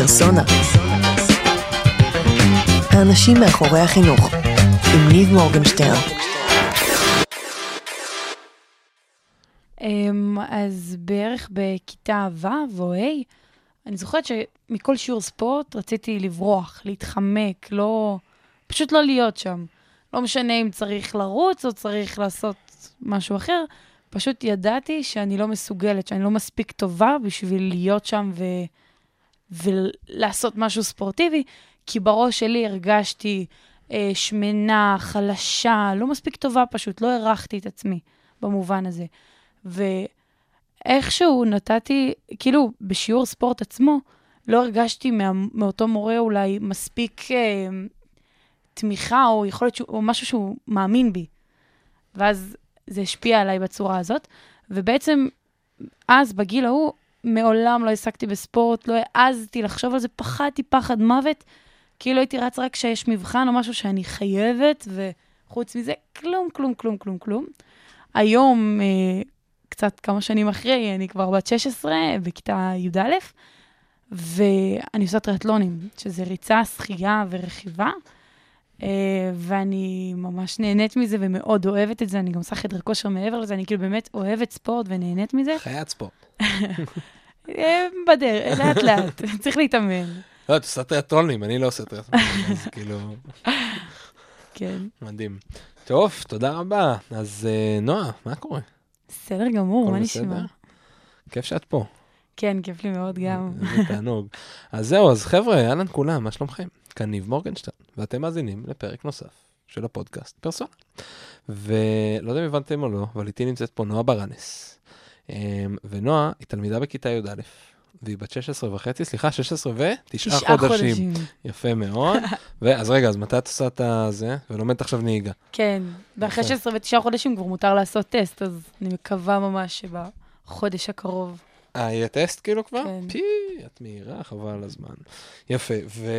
פרסונה. האנשים מאחורי החינוך, עם ניב מורגנשטרן. אמ, אז בערך בכיתה ו' או ה', אני זוכרת שמכל שיעור ספורט רציתי לברוח, להתחמק, לא... פשוט לא להיות שם. לא משנה אם צריך לרוץ או צריך לעשות משהו אחר, פשוט ידעתי שאני לא מסוגלת, שאני לא מספיק טובה בשביל להיות שם ו... ולעשות משהו ספורטיבי, כי בראש שלי הרגשתי אה, שמנה, חלשה, לא מספיק טובה פשוט, לא הערכתי את עצמי במובן הזה. ואיכשהו נתתי, כאילו, בשיעור ספורט עצמו, לא הרגשתי מה, מאותו מורה אולי מספיק אה, תמיכה, או יכול להיות שהוא, או משהו שהוא מאמין בי. ואז זה השפיע עליי בצורה הזאת. ובעצם, אז, בגיל ההוא, מעולם לא העסקתי בספורט, לא העזתי לחשוב על זה, פחדתי פחד מוות. כאילו הייתי רץ רק כשיש מבחן או משהו שאני חייבת, וחוץ מזה, כלום, כלום, כלום, כלום, כלום. היום, אה, קצת כמה שנים אחרי, אני כבר בת 16, בכיתה י"א, ואני עושה טריאטלונים, שזה ריצה, שחייה ורכיבה. Uh, ואני ממש נהנית מזה ומאוד אוהבת את זה, אני גם עושה חדר כושר מעבר לזה, אני כאילו באמת אוהבת ספורט ונהנית מזה. חיית ספורט. אה, בדרך, לאט לאט, צריך להתאמן. לא, את עושה טריאטרונים, אני לא עושה טריאטרונים, אז כאילו... כן. מדהים. טוב, תודה רבה. אז uh, נועה, מה קורה? בסדר גמור, מה? נשמע? כיף שאת פה. כן, כיף לי מאוד גם. איזה תענוג. אז זהו, אז חבר'ה, אהלן כולם, מה שלומכם? כאן ניב מורגנשטיין, ואתם מאזינים לפרק נוסף של הפודקאסט פרסונה. ולא יודע אם הבנתם או לא, אבל איתי נמצאת פה נועה ברנס. אמ, ונועה היא תלמידה בכיתה י"א, והיא בת 16 וחצי, סליחה, 16 ותשעה תשעה חודשים. חודשים. יפה מאוד. ואז רגע, אז מתי את עושה את הזה, ולומדת עכשיו נהיגה? כן, ואחרי יפה. 16 ותשעה חודשים כבר מותר לעשות טסט, אז אני מקווה ממש שבחודש הקרוב. אה, יהיה טסט כאילו כבר? כן. פי, את מהירה, חבל על הזמן. יפה, ו...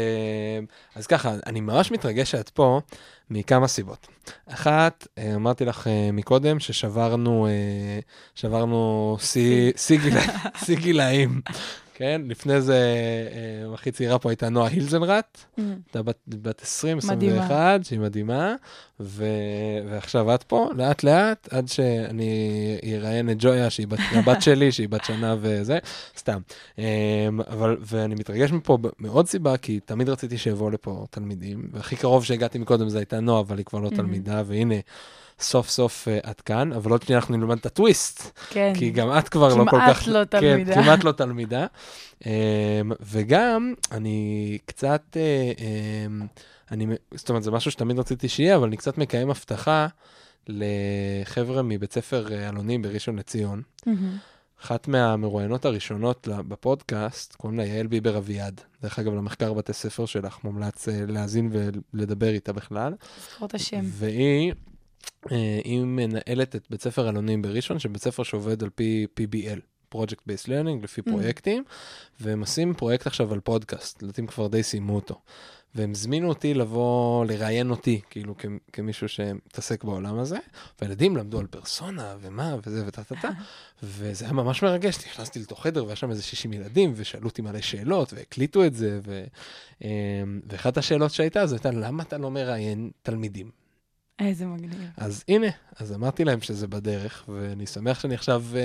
אז ככה, אני ממש מתרגש שאת פה מכמה סיבות. אחת, אה, אמרתי לך אה, מקודם ששברנו אה, שברנו שיא גילאים. כן, לפני זה אה, הכי צעירה פה הייתה נועה הילזנרט, הייתה בת, בת 20, מדהימה. 21, שהיא מדהימה, ו, ועכשיו את פה, לאט לאט, עד שאני אראיין את ג'ויה, שהיא בת, הבת שלי, שהיא בת שנה וזה, סתם. Um, אבל, ואני מתרגש מפה מעוד סיבה, כי תמיד רציתי שיבואו לפה תלמידים, והכי קרוב שהגעתי מקודם זה הייתה נועה, אבל היא כבר לא Mhm. תלמידה, והנה. סוף סוף uh, את כאן, אבל עוד שנייה אנחנו נלמד את הטוויסט, כן. כי גם את כבר לא כל כמעט כך... לא תלמידה. כן, כמעט לא תלמידה. Um, וגם, אני קצת, uh, um, אני, זאת אומרת, זה משהו שתמיד רציתי שיהיה, אבל אני קצת מקיים הבטחה לחבר'ה מבית ספר אה, אלונים בראשון לציון. מהמם. אחת מהמרואיינות הראשונות בפודקאסט, קוראים לה יעל ביבר אביעד. דרך אגב, למחקר בתי ספר שלך מומלץ אה, להאזין ולדבר איתה בכלל. זכור את השם. והיא אה, היא מנהלת את בית ספר אלונים בראשון, שבית ספר שעובד על פי PBL, Project Based Learning, לפי Mm. פרויקטים, והם עושים פרויקט עכשיו על פודקאסט, לדעתי הם כבר די סיימו אותו. והם הזמינו אותי לבוא לראיין אותי, כאילו כ- כמישהו שמתעסק בעולם הזה, והילדים למדו על פרסונה ומה וזה וטה טה טה, וזה היה ממש מרגש, נכנסתי לתוך חדר והיה שם איזה 60 ילדים, ושאלו אותי מלא שאלות, והקליטו את זה, ו... אמ, ואחת השאלות שהייתה, זו הייתה, למה אתה לא מראיין תלמידים? איזה מגניב. אז הנה, אז אמרתי להם שזה בדרך, ואני שמח שאני עכשיו uh,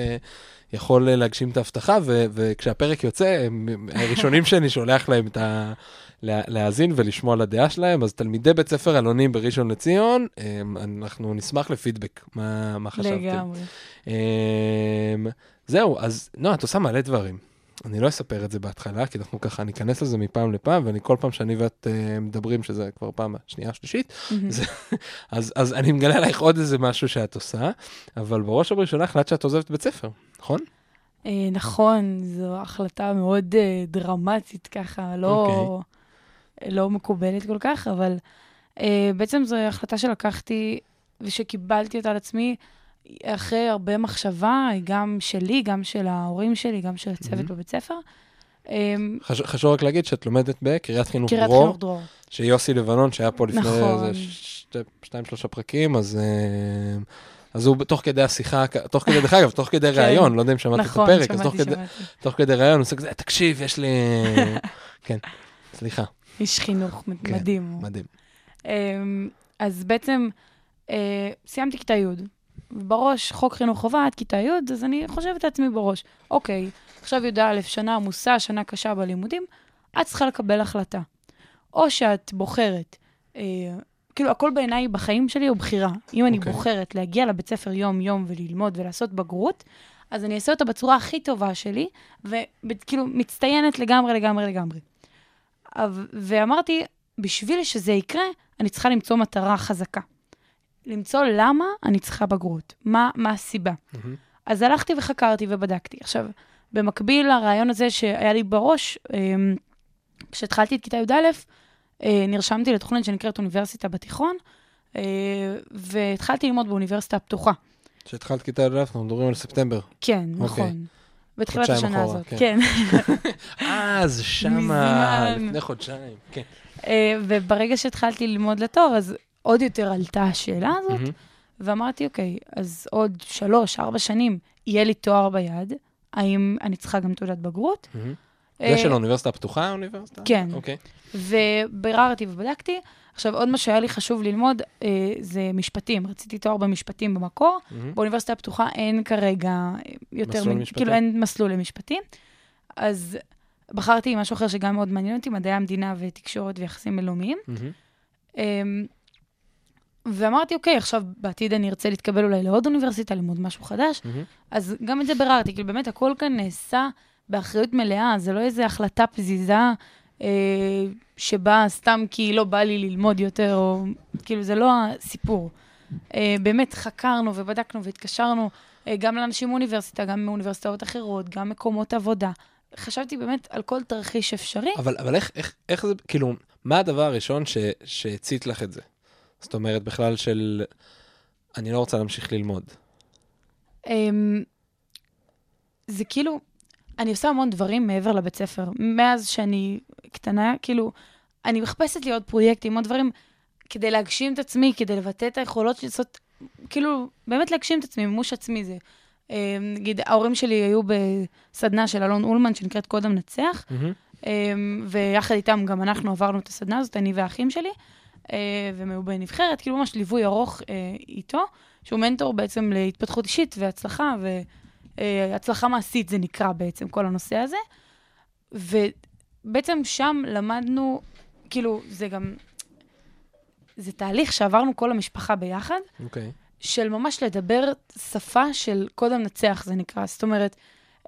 יכול להגשים את ההבטחה, ו- וכשהפרק יוצא, הם הראשונים שאני שולח להם את ה... לה- להאזין ולשמוע לדעה שלהם, אז תלמידי בית ספר אלונים בראשון לציון, um, אנחנו נשמח לפידבק, מה, מה חשבתם. לגמרי. Um, זהו, אז נועה, את עושה מלא דברים. אני לא אספר את זה בהתחלה, כי אנחנו ככה ניכנס לזה מפעם לפעם, ואני כל פעם שאני ואת uh, מדברים, שזה כבר פעם שנייה, שלישית, מהמם. זה- אז, אז אני מגלה עלייך עוד איזה משהו שאת עושה, אבל בראש ובראשונה החלטת שאת עוזבת בית ספר, נכון? אה, נכון, זו החלטה מאוד אה, דרמטית ככה, לא, אוקיי. לא מקובלת כל כך, אבל אה, בעצם זו החלטה שלקחתי ושקיבלתי אותה על עצמי אחרי הרבה מחשבה, גם שלי, גם של ההורים שלי, גם של הצוות מהמם. בבית ספר. אה, חשוב, חשוב רק להגיד שאת לומדת בקריית חינוך קריית דרור, חינוך דרור. שיוסי לבנון, שהיה פה לפני נכון. איזה שתי- שתיים, שלושה פרקים, אז... אה, אז הוא תוך כדי השיחה, תוך כדי, דרך אגב, תוך כדי ראיון, לא יודע אם שמעת את כן. נכון, הפרק, אז תוך כדי. תוך כדי ראיון הוא עושה כזה, תקשיב, יש לי... כן, סליחה, איש חינוך כן, מדהים. מדהים. אמ, אז בעצם אה, סיימתי כיתה י', בראש חוק חינוך חובה עד כיתה י', אז אני חושבת לעצמי בראש, אוקיי, עכשיו י"א, שנה עמוסה, שנה קשה בלימודים, את צריכה לקבל החלטה. או שאת בוחרת, אה, כאילו, הכל בעיניי בחיים שלי הוא בחירה. אם אני אוקיי. בוחרת להגיע לבית ספר יום-יום וללמוד ולעשות בגרות, אז אני אעשה אותה בצורה הכי טובה שלי, וכאילו, מצטיינת לגמרי, לגמרי, לגמרי. ואמרתי, בשביל שזה יקרה, אני צריכה למצוא מטרה חזקה. למצוא למה אני צריכה בגרות, מה, מה הסיבה. מהמם. אז הלכתי וחקרתי ובדקתי. עכשיו, במקביל לרעיון הזה שהיה לי בראש, אמ, כשהתחלתי את כיתה י"א, אה, נרשמתי לתוכנית שנקראת אוניברסיטה בתיכון, אה, והתחלתי ללמוד באוניברסיטה הפתוחה. כשהתחלת כיתה י"א, אנחנו מדברים על ספטמבר. כן, אוקיי. נכון. בתחילת השנה אחורה, הזאת, כן. כן. זה שמה. לפני חודשיים. כן. אה, וברגע שהתחלתי ללמוד לתואר, אז עוד יותר עלתה השאלה הזאת, מהמם. ואמרתי, אוקיי, אז עוד שלוש, ארבע שנים יהיה לי תואר ביד, האם אני צריכה גם תעודת בגרות? אה, זה של האוניברסיטה הפתוחה, האוניברסיטה? כן. אוקיי. וביררתי ובדקתי. עכשיו, עוד מה שהיה לי חשוב ללמוד אה, זה משפטים. רציתי תואר במשפטים במקור. מהמם. באוניברסיטה הפתוחה אין כרגע אה, יותר... מסלול מ- משפטים? כאילו, אין מסלול למשפטים. אז בחרתי משהו אחר שגם מאוד מעניין אותי, מדעי המדינה ותקשורת ויחסים בינלאומיים. מהמם. אמ, ואמרתי, אוקיי, עכשיו בעתיד אני ארצה להתקבל אולי לעוד אוניברסיטה, ללמוד משהו חדש. מהמם. אז גם את זה ביררתי, כאילו באמת הכל כאן נעשה באחריות מלאה, זה לא איזו החלטה פזיזה אה, שבאה סתם כי לא בא לי ללמוד יותר, או כאילו זה לא הסיפור. אה, באמת חקרנו ובדקנו והתקשרנו אה, גם לאנשים מאוניברסיטה, גם מאוניברסיטאות אחרות, גם מקומות עבודה. חשבתי באמת על כל תרחיש אפשרי. אבל, אבל איך, איך, איך זה, כאילו, מה הדבר הראשון שהצית לך את זה? זאת אומרת, בכלל של, אני לא רוצה להמשיך ללמוד. אמ, זה כאילו, אני עושה המון דברים מעבר לבית ספר. מאז שאני קטנה, כאילו, אני מחפשת לי עוד פרויקטים, עוד דברים, כדי להגשים את עצמי, כדי לבטא את היכולות שלי, לעשות, כאילו, באמת להגשים את עצמי, מימוש עצמי זה. אמ, נגיד, ההורים שלי היו בסדנה של אלון אולמן, שנקראת קוד המנצח, מהמם. אמ, ויחד איתם גם אנחנו עברנו את הסדנה הזאת, אני והאחים שלי, והם היו בנבחרת, כאילו ממש ליווי ארוך אה, איתו, שהוא מנטור בעצם להתפתחות אישית והצלחה, והצלחה מעשית זה נקרא בעצם כל הנושא הזה. ובעצם שם למדנו, כאילו, זה גם, זה תהליך שעברנו כל המשפחה ביחד, אוקיי. של ממש לדבר שפה של קוד המנצח, זה נקרא. זאת אומרת,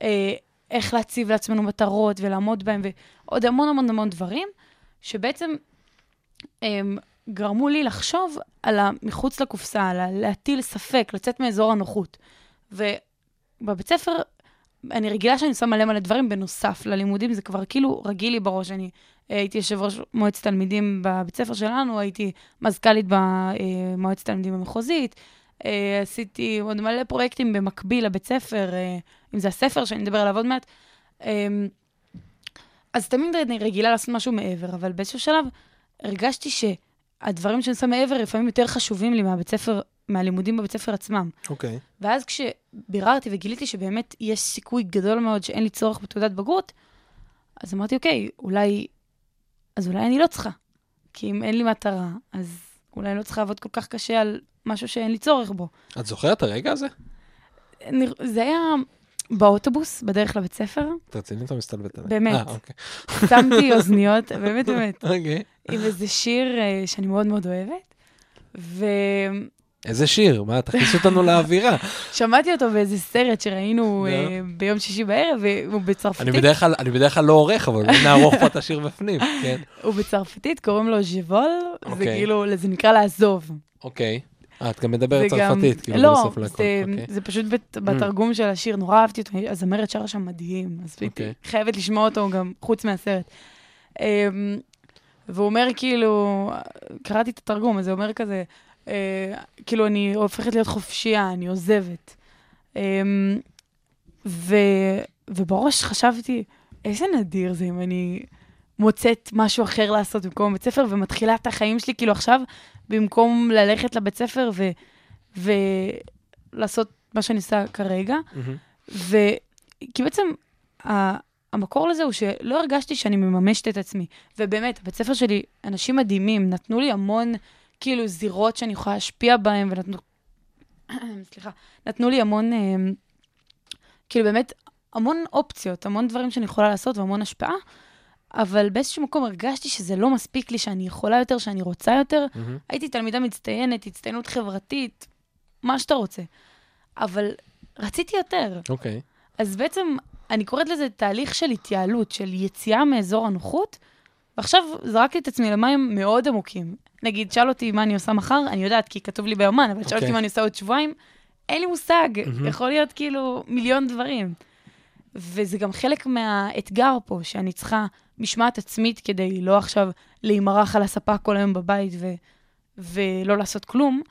אה, איך להציב לעצמנו מטרות ולעמוד בהן, ועוד המון המון המון דברים, שבעצם אה, גרמו לי לחשוב על המחוץ לקופסה, על להטיל ספק, לצאת מאזור הנוחות. ובבית ספר, אני רגילה שאני עושה מלא מלא דברים בנוסף ללימודים, זה כבר כאילו רגיל לי בראש. אני אה, הייתי יושב ראש מועצת תלמידים בבית ספר שלנו, הייתי מזכ"לית במועצת תלמידים המחוזית, אה, עשיתי עוד מלא פרויקטים במקביל לבית ספר, אה, אם זה הספר שאני אדבר עליו עוד מעט. אה, אז תמיד אני רגילה לעשות משהו מעבר, אבל באיזשהו שלב הרגשתי שהדברים שאני עושה מעבר לפעמים יותר חשובים לי מהבית ספר, מהלימודים בבית ספר עצמם. אוקיי. ואז כשביררתי וגיליתי שבאמת יש סיכוי גדול מאוד שאין לי צורך בתעודת בגרות, אז אמרתי, אוקיי, אולי, אז אולי אני לא צריכה. כי אם אין לי מטרה, אז אולי אני לא צריכה לעבוד כל כך קשה על משהו שאין לי צורך בו. את זוכרת את הרגע הזה? זה היה באוטובוס, בדרך לבית ספר, את רצינית או מסתלבט עליי? באמת. אה, אוקיי. שמתי אוזניות, באמת, באמת, אוקיי. עם איזה שיר אה, שאני מאוד מאוד אוהבת, ושמעתי איזה שיר? מה, תכניס אותנו לאווירה. אותו באיזה סרט שראינו אה, ביום שישי בערב, והוא אני בצרפתית. אני בדרך כלל לא עורך, אבל אולי נערוך פה את השיר בפנים, כן. הוא בצרפתית, קוראים לו ז'בול, זה אוקיי. כאילו, זה נקרא לעזוב. אוקיי. את גם מדברת צרפתית, כאילו, לא, בסוף לכל. זה- אוקיי. זה פשוט בת- בתרגום של השיר, נורא אהבתי אותו, הזמרת שרה שם מדהים, אז הייתי אוקיי. חייבת לשמוע אותו גם חוץ מהסרט. אמ, והוא אומר כאילו, קראתי את התרגום, אז זה אומר כזה, אה, כאילו, אני הופכת להיות חופשייה, אני עוזבת. אמ, ו- ובראש חשבתי, איזה נדיר זה אם אני מוצאת משהו אחר לעשות במקום בית ספר, ומתחילה את החיים שלי, כאילו עכשיו, במקום ללכת לבית ספר ו... ולעשות מה שאני עושה כרגע. מהמם. וכי בעצם ה- המקור לזה הוא שלא הרגשתי שאני מממשת את עצמי. ובאמת, בבית ספר שלי, אנשים מדהימים, נתנו לי המון, כאילו, זירות שאני יכולה להשפיע בהן, ונתנו... סליחה, נתנו לי המון, אה, כאילו, באמת, המון אופציות, המון דברים שאני יכולה לעשות והמון השפעה, אבל באיזשהו מקום הרגשתי שזה לא מספיק לי, שאני יכולה יותר, שאני רוצה יותר. מהמם. הייתי תלמידה מצטיינת, הצטיינות חברתית, מה שאתה רוצה. אבל רציתי יותר. אוקיי. אז בעצם, אני קוראת לזה תהליך של התייעלות, של יציאה מאזור הנוחות, ועכשיו זרקתי את עצמי למים מאוד עמוקים. נגיד, שאל אותי מה אני עושה מחר, אני יודעת, כי כתוב לי ביומן, אבל שאל אותי אוקיי. מה אני עושה עוד שבועיים, אין לי מושג, מהמם. יכול להיות כאילו מיליון דברים. וזה גם חלק מהאתגר פה, שאני צריכה משמעת עצמית כדי לא עכשיו להימרח על הספה כל היום בבית ו- ולא לעשות כלום.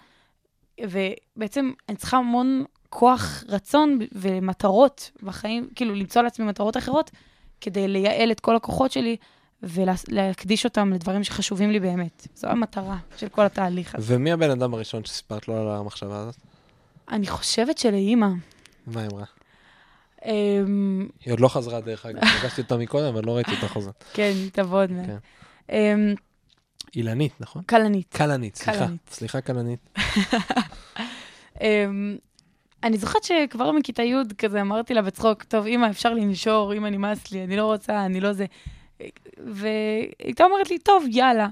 ובעצם אני צריכה המון כוח רצון ומטרות בחיים, כאילו למצוא לעצמי מטרות אחרות, כדי לייעל את כל הכוחות שלי ולהקדיש אותם לדברים שחשובים לי באמת. זו המטרה של כל התהליך הזה. ומי הבן אדם הראשון שסיפרת לו על המחשבה הזאת? אני חושבת שלאימא, מה היא אמרה? אמ, היא עוד לא חזרה דרך אגב, פגשתי אותה מקודם, אבל לא ראיתי אותה חוזרת. כן, היא תבוא עוד מעט. כן. אמ, אילנית, נכון? כלנית. כלנית, סליחה. סליחה, כלנית. אמ, אני זוכרת שכבר מכיתה י' כזה אמרתי לה בצחוק, טוב, אמא, אפשר לנשור, אמא, נמאס לי, אני לא רוצה, אני לא זה. והיא הייתה אומרת לי, טוב, יאללה.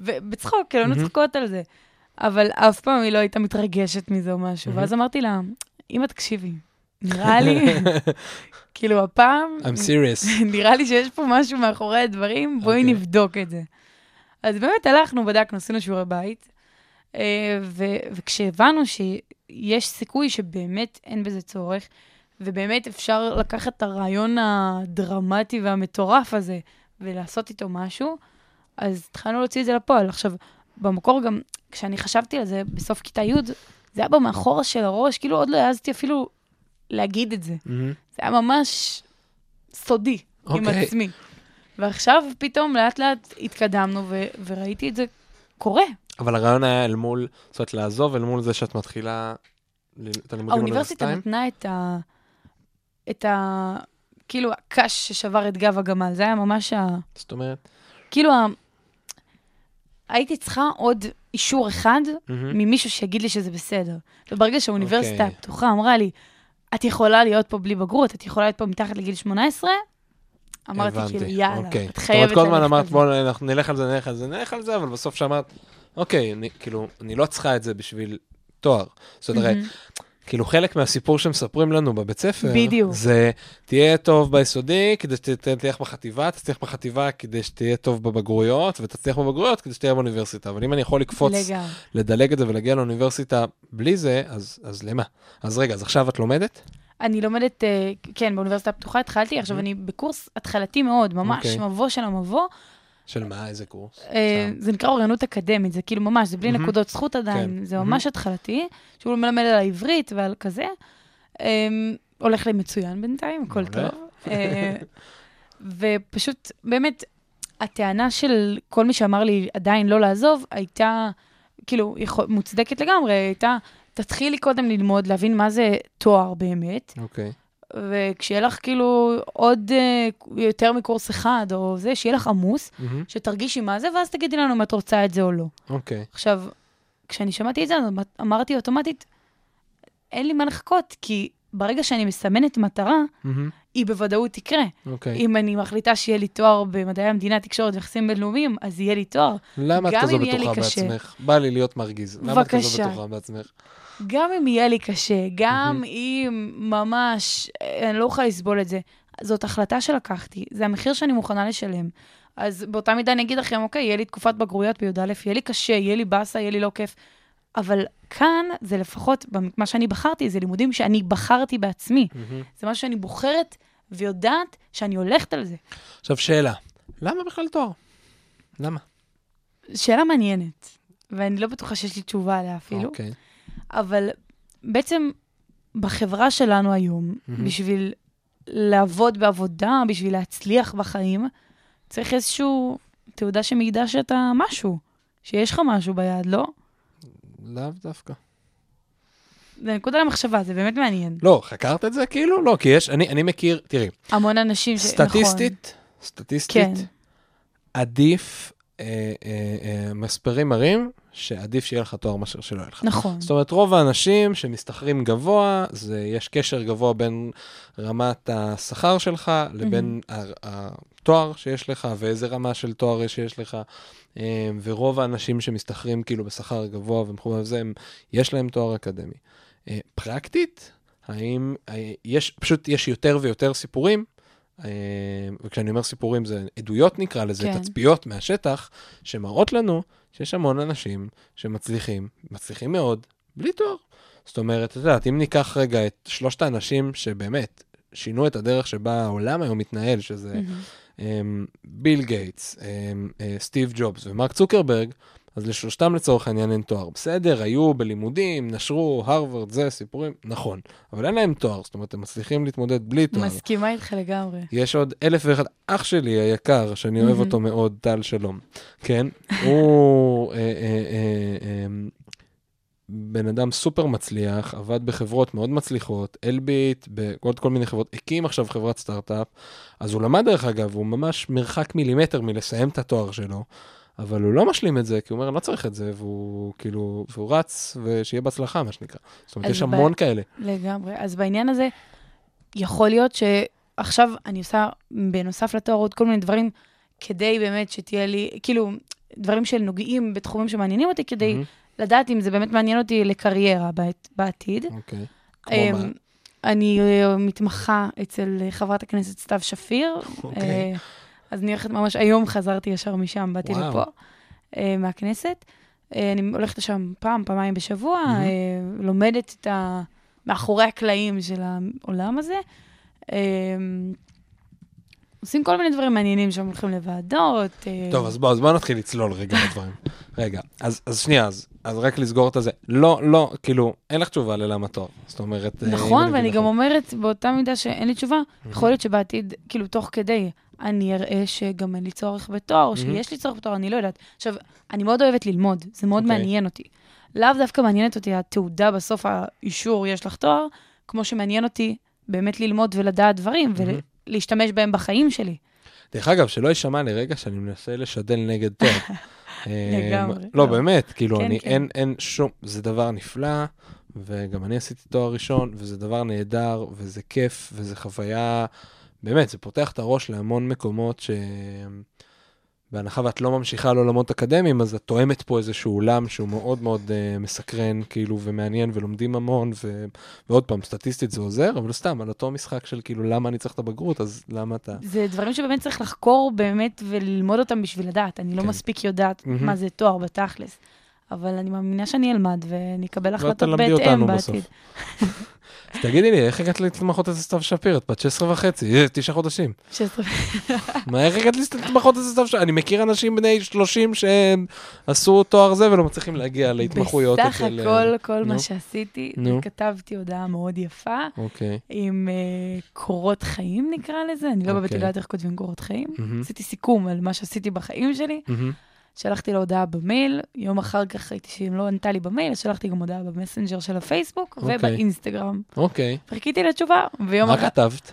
ובצחוק, כאילו, היינו מהמם. צוחקות על זה. אבל אף פעם היא לא הייתה מתרגשת מזה או משהו. ואז אמרתי לה, אמא, תקשיבי, נראה לי, כאילו, הפעם, I'm serious. נראה לי שיש פה משהו מאחורי הדברים, בואי אוקיי. נבדוק את זה. אז באמת הלכנו, בדקנו, עשינו שיעורי בית, אה, ו- וכשהבנו שיש סיכוי שבאמת אין בזה צורך, ובאמת אפשר לקחת את הרעיון הדרמטי והמטורף הזה ולעשות איתו משהו, אז התחלנו להוציא את זה לפועל. עכשיו, במקור גם, כשאני חשבתי על זה בסוף כיתה י', זה היה במאחורה של הראש, כאילו עוד לא העזתי אפילו להגיד את זה. מהמם. זה היה ממש סודי עם אוקיי. עצמי. ועכשיו פתאום לאט לאט התקדמנו ו- וראיתי את זה קורה. אבל הרעיון היה אל מול, זאת אומרת, לעזוב אל מול זה שאת מתחילה את הלימודים האוניברסיטה. נתנה את ה... את ה... כאילו, הקש ששבר את גב הגמל. זה היה ממש ה... זאת אומרת, כאילו, ה... הייתי צריכה עוד אישור אחד מהמם. ממישהו שיגיד לי שזה בסדר. וברגע שהאוניברסיטה אוקיי. הפתוחה אמרה לי, את יכולה להיות פה בלי בגרות, את יכולה להיות פה מתחת לגיל 18, אמרתי. כאילו, יאללה, אוקיי. את חייבת אומרת, כל הזמן ללכת אמרת, על זה." בואו אנחנו נלך על זה, נלך על זה, נלך על זה, אבל בסוף שאמרת, אוקיי, אני, כאילו, אני לא צריכה את זה בשביל תואר. זאת אומרת, מהמם. כאילו, חלק מהסיפור שמספרים לנו בבית ספר, בדיוק. זה תהיה טוב ביסודי כדי שתצליח בחטיבה, תצליח בחטיבה כדי שתהיה טוב בבגרויות, ותצליח בבגרויות כדי שתהיה באוניברסיטה. אבל אם אני יכול לקפוץ, לגמרי. לדלג את זה ולהגיע לאוניברסיטה בלי זה, אז, אז למה? אז רגע, אז עכשיו את לומדת? אני לומדת, אה, כן, באוניברסיטה הפתוחה התחלתי, עכשיו אני בקורס התחלתי מאוד, ממש אוקיי. מבוא של המבוא. של מה, איזה קורס? אה. זה נקרא אוריינות אקדמית, זה כאילו ממש, זה בלי. נקודות זכות עדיין, כן. זה ממש התחלתי, שהוא מלמד על העברית ועל כזה. אה, הולך לי מצוין בינתיים, הכל. טוב. אה, ופשוט, באמת, הטענה של כל מי שאמר לי עדיין לא לעזוב, הייתה, כאילו, מוצדקת לגמרי, הייתה, תתחילי קודם ללמוד, להבין מה זה תואר באמת, אוקיי. וכשיהיה לך כאילו עוד אה, יותר מקורס אחד, או זה, שיהיה לך עמוס, מהמם. שתרגישי מה זה, ואז תגידי לנו אם את רוצה את זה או לא. אוקיי. עכשיו, כשאני שמעתי את זה, אמרתי אוטומטית, אין לי מה לחכות, כי ברגע שאני מסמנת מטרה, מהמם. היא בוודאות תקרה. אוקיי. אם אני מחליטה שיהיה לי תואר במדעי המדינה, תקשורת ויחסים בינלאומיים, אז יהיה לי תואר. למה את כזו בטוחה. בעצמך? בא לי להיות מרגיז. למה את כזו בבקשה. בטוחה בעצמך? גם אם יהיה לי קשה, גם מהמם. אם ממש, אה, אני לא אוכל לסבול את זה. זאת החלטה שלקחתי, זה המחיר שאני מוכנה לשלם. אז באותה מידה אני אגיד לכם, אוקיי, יהיה לי תקופת בגרויות בי"א, יהיה לי קשה, יהיה לי באסה, יהיה לי לא כיף. אבל כאן, זה לפחות, מה שאני בחרתי, זה לימודים שאני בחרתי בעצמי. מהמם. זה משהו שאני בוחרת ויודעת שאני הולכת על זה. עכשיו שאלה, למה בכלל תואר? למה? שאלה מעניינת, ואני לא בטוחה שיש לי תשובה עליה אפילו. אוקיי. אבל בעצם בחברה שלנו היום, מהמם. בשביל לעבוד בעבודה, בשביל להצליח בחיים, צריך איזשהו תעודה שמעידה שאתה משהו, שיש לך משהו ביד, לא? לאו דווקא. זה נקודה למחשבה, זה באמת מעניין. לא, חקרת את זה כאילו? לא, כי יש, אני, אני מכיר, תראי, המון אנשים ש... סטטיסטית, סטטיסטית, נכון. כן. עדיף, אה, אה, אה, מספרים מראים שעדיף שיהיה לך תואר מאשר שלא יהיה לך. נכון. זאת אומרת, רוב האנשים שמשתכרים גבוה, זה, יש קשר גבוה בין רמת השכר שלך לבין ה- התואר שיש לך ואיזה רמה של תואר שיש לך. ורוב האנשים שמשתכרים כאילו בשכר גבוה ומחובר לזה, הם- יש להם תואר אקדמי. פרקטית, האם, יש, פשוט יש יותר ויותר סיפורים, וכשאני אומר סיפורים זה עדויות נקרא לזה, כן. תצפיות מהשטח, שמראות לנו שיש המון אנשים שמצליחים, מצליחים מאוד, בלי תואר. זאת אומרת, את יודעת, אם ניקח רגע את שלושת האנשים שבאמת שינו את הדרך שבה העולם היום מתנהל, שזה. אמ, ביל גייטס, אה, סטיב ג'ובס ומרק צוקרברג, אז לשלושתם לצורך העניין אין תואר. בסדר, היו בלימודים, נשרו, הרווארד, זה, סיפורים, נכון. אבל אין להם תואר, זאת אומרת, הם מצליחים להתמודד בלי תואר. מסכימה איתך לגמרי. יש עוד אלף ואחד, אח שלי היקר, שאני אוהב. אותו מאוד, טל שלום, כן? הוא אה, אה, אה, בן אדם סופר מצליח, עבד בחברות מאוד מצליחות, אלביט, בעוד כל מיני חברות, הקים עכשיו חברת סטארט-אפ, אז הוא למד דרך אגב, הוא ממש מרחק מילימטר מלסיים את התואר שלו, אבל הוא לא משלים את זה, כי הוא אומר, אני לא צריך את זה, והוא כאילו, והוא רץ, ושיהיה בהצלחה, מה שנקרא. זאת אומרת, יש ב- המון כאלה. לגמרי. אז בעניין הזה, יכול להיות שעכשיו אני עושה, בנוסף לתואר, עוד כל מיני דברים, כדי באמת שתהיה לי, כאילו, דברים שנוגעים בתחומים שמעניינים אותי, כדי מהמם, לדעת אם זה באמת מעניין אותי לקריירה בעת- בעתיד. אוקיי. כמו אמ, מה? אני אה, מתמחה אצל חברת הכנסת סתיו שפיר. אוקיי. אה, אז אני הולכת ממש, היום חזרתי ישר משם, באתי וואו. לפה, אה, מהכנסת. אה, אני הולכת לשם פעם, פעמיים בשבוע, מהמם. אה, לומדת את ה... מאחורי הקלעים של העולם הזה. אה, עושים כל מיני דברים מעניינים שם, הולכים לוועדות. אה, טוב, אז בוא, אז בוא נתחיל לצלול רגע בדברים. רגע, אז, אז שנייה, אז, אז רק לסגור את הזה. לא, לא, כאילו, אין לך תשובה ללמה תואר. זאת אומרת, אה, נכון, אני ואני גם לך- אומרת, באותה מידה שאין לי תשובה. יכול להיות שבעתיד, כאילו, תוך כדי, אני אראה שגם אין לי צורך בתואר, או שיש לי צורך בתואר, אני לא יודעת. עכשיו, אני מאוד אוהבת ללמוד, זה מאוד אוקיי. מעניין אותי. לאו דווקא מעניינת אותי התעודה בסוף האישור, יש לך תואר, כמו שמעניין אותי באמת ללמוד ולדעת דברים, מהמם. ולהשתמש בהם בחיים שלי. דרך אגב, שלא יישמע לרגע שאני מנסה לשדל נגד תואר. אה, לגמרי, לא, לא. באמת, כאילו, כן, אני, כן. אין, אין שום, זה דבר נפלא, וגם אני עשיתי תואר ראשון, וזה דבר נהדר, וזה כיף, וזה חוויה, באמת, זה פותח את הראש להמון מקומות ש... בהנחה ואת לא ממשיכה לעולמות אקדמיים, אז את תואמת פה איזשהו עולם שהוא מאוד מאוד uh, מסקרן, כאילו, ומעניין, ולומדים המון, ו... ועוד פעם, סטטיסטית זה עוזר, אבל סתם, על אותו משחק של כאילו, למה אני צריך את הבגרות, אז למה אתה... זה דברים שבאמת צריך לחקור באמת וללמוד אותם בשביל לדעת. אני לא כן. מספיק יודעת מהמם. מה זה תואר בתכלס. אבל אני מאמינה שאני אלמד ואני אקבל החלטות בהתאם בעתיד. אז תגידי לי, איך הגעת להתמחות אצל סתיו שפיר? את בת 16 וחצי, אה, תשעה חודשים. 16. מה, איך הגעת להתמחות אצל סתיו שפיר? אני מכיר אנשים בני 30 שעשו תואר זה ולא מצליחים להגיע להתמחויות בסך אצל... הכל, כל נו. מה שעשיתי. כתבתי הודעה מאוד יפה, אוקיי. עם אה, קורות חיים נקרא לזה, אני לא באמת אוקיי. יודעת איך כותבים קורות חיים. עשיתי סיכום על מה שעשיתי בחיים שלי. שלחתי לה הודעה במייל, יום אחר כך ראיתי שהיא לא ענתה לי במייל, אז שלחתי גם הודעה במסנג'ר של הפייסבוק אוקיי. ובאינסטגרם. אוקיי. חיכיתי לתשובה, ויום מה אחר... כתבת?